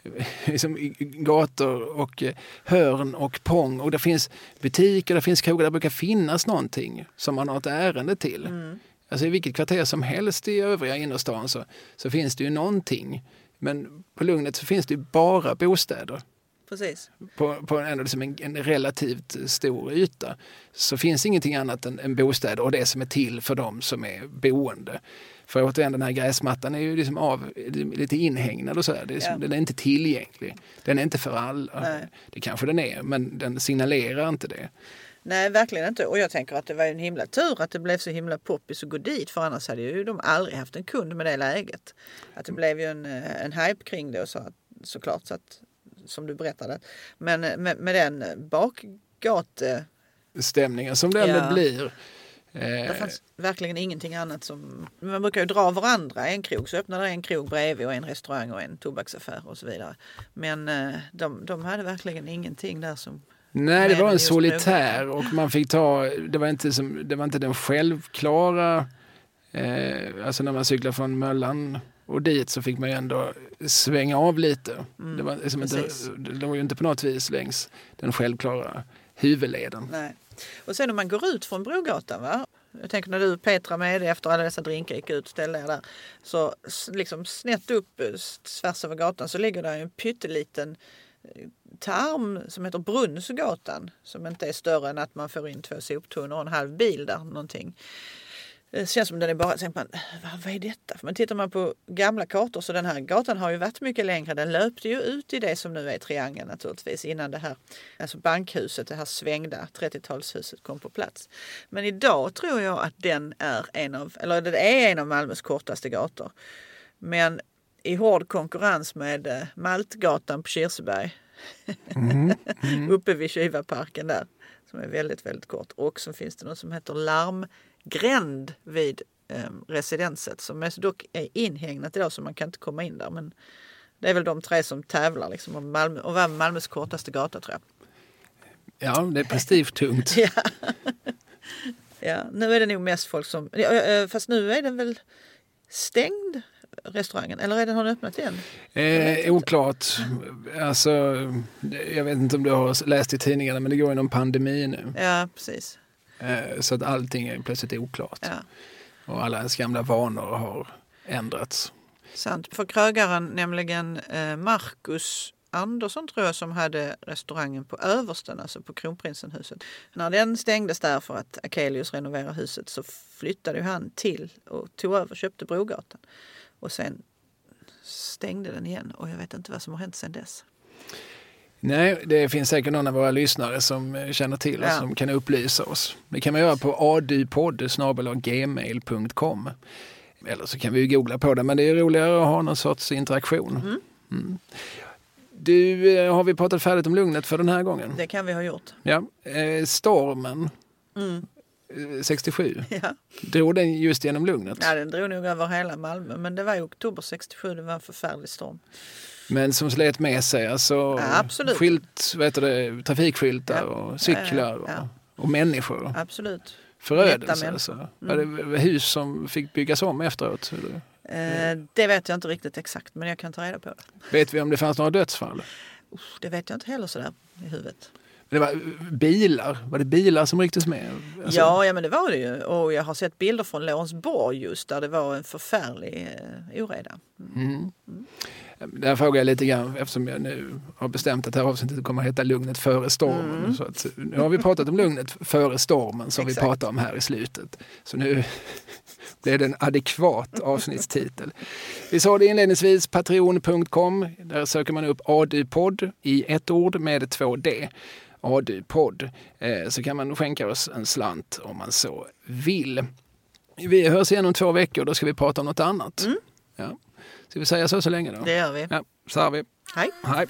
liksom gator och eh, hörn och pång och det finns butiker, det finns krogar, det brukar finnas någonting som man har ett ärende till. Mm. Alltså i vilket kvarter som helst i övriga innerstan så, så finns det ju någonting. Men på Lugnet så finns det ju bara bostäder precis. På, på en, liksom en, en, relativt stor yta så finns ingenting annat än, än bostäder och det som är till för dem som är boende. För återigen, den här gräsmattan är ju liksom av, lite inhägnad och så. Här. Det är liksom, ja. Den är inte tillgänglig. Den är inte för alla. Nej. Det kanske den är, men den signalerar inte det. Nej, verkligen inte. Och jag tänker att det var en himla tur att det blev så himla poppis att gå dit. För annars hade ju de aldrig haft en kund med det läget. Att det blev ju en, en hype kring det och så såklart. Så att som du berättade. Men med, med den bakgate... Stämningen som det ändå blir. Det eh, fanns verkligen ingenting annat som... Man brukar ju dra varandra. En krog så öppnade en krog bredvid och en restaurang och en tobaksaffär och så vidare. Men eh, de, de hade verkligen ingenting där som... Nej, det var en solitär och man fick ta... Det var inte, som, det var inte den självklara... Eh, alltså när man cyklar från Möllan och dit så fick man ju ändå svänga av lite. Mm, det, var liksom inte, det låg ju inte på något vis längs den självklara huvudleden. Nej. Och sen om man går ut från Brogatan, va? jag tänker när du Petra med efter alla dessa drinkar gick ut ställde där. Så liksom snett upp eh, tvärs över gatan så ligger där en pytteliten eh, tarm som heter Brunnsgatan som inte är större än att man får in två soptunnor och en halv bil där någonting. Det känns som den är bara, man, vad är detta? Men tittar man på gamla kartor så den här gatan har ju varit mycket längre. Den löpte ju ut i det som nu är triangeln naturligtvis innan det här, alltså bankhuset, det här svängda 30-talshuset kom på plats. Men idag tror jag att den är en av, eller det är en av Malmös kortaste gator. Men i hård konkurrens med eh, Maltgatan på Kirseberg. Mm. Mm. Uppe vid Kivaparken där. Som är väldigt, väldigt kort. Och så finns det något som heter Larm gränd vid eh, residenset som är, dock är inhägnat idag så man kan inte komma in där. Men det är väl de tre som tävlar liksom om Malmö, och vara Malmös kortaste gata tror jag. Ja, det är prestigetungt. ja. ja, nu är det nog mest folk som... Fast nu är den väl stängd restaurangen? Eller är den, har den öppnat igen? Eh, oklart. Alltså, jag vet inte om du har läst i tidningarna men det går inom pandemi nu. Ja, precis. Eh, så att allting är plötsligt oklart. Ja. Och alla ens gamla vanor har ändrats. Sant. För krögaren, nämligen eh, Marcus Andersson tror jag som hade restaurangen på Översten, alltså på Kronprinsenhuset. När den stängdes där för att Akelius renoverade huset så flyttade han till och tog över, köpte Brogatan. Och sen stängde den igen och jag vet inte vad som har hänt sedan dess. Nej, det finns säkert någon av våra lyssnare som eh, känner till oss Ja. som kan upplysa oss. Det kan man göra på adupodd gmail.com. Eller så kan vi googla på det, men det är roligare att ha någon sorts interaktion. Mm. Du, eh, har vi pratat färdigt om lugnet för den här gången? Det kan vi ha gjort. Ja. Eh, stormen Mm. eh, 67, Ja. drog den just genom lugnet? ja, den drog nog över hela Malmö. Men det var i oktober 67, det var en förfärlig storm. Men som slet med sig alltså Ja. Skilt, vad heter det, trafikskyltar Ja. och cyklar. Och, och människor. Absolut. Förödelse alltså. Var det hus som fick byggas om efteråt? Eller? Eh, det vet jag inte riktigt exakt, men jag kan ta reda på det. Vet vi om det fanns några dödsfall? Det vet jag inte heller sådär i huvudet. Det var bilar, var det bilar som rycktes med? Alltså, ja, ja, men det var det ju. Och jag har sett bilder från Lorensborg just där det var en förfärlig eh, oreda. Mm. Där frågar jag lite grann eftersom jag nu har bestämt att det här avsnittet kommer att heta Lugnet före stormen. Så att, nu har vi pratat om lugnet före stormen som vi pratar om här i slutet. Så nu blev det en adekvat avsnittstitel. Vi sa det inledningsvis, patreon.com. Där söker man upp ADU-podd i ett ord med två D. ADU-podd. Eh, så kan man skänka oss en slant om man så vill. Vi hörs igen om två veckor, då ska vi prata om något annat. Ja. Ska vi säga så så länge då? Det gör vi. Ja, så har vi. Hej! Hej.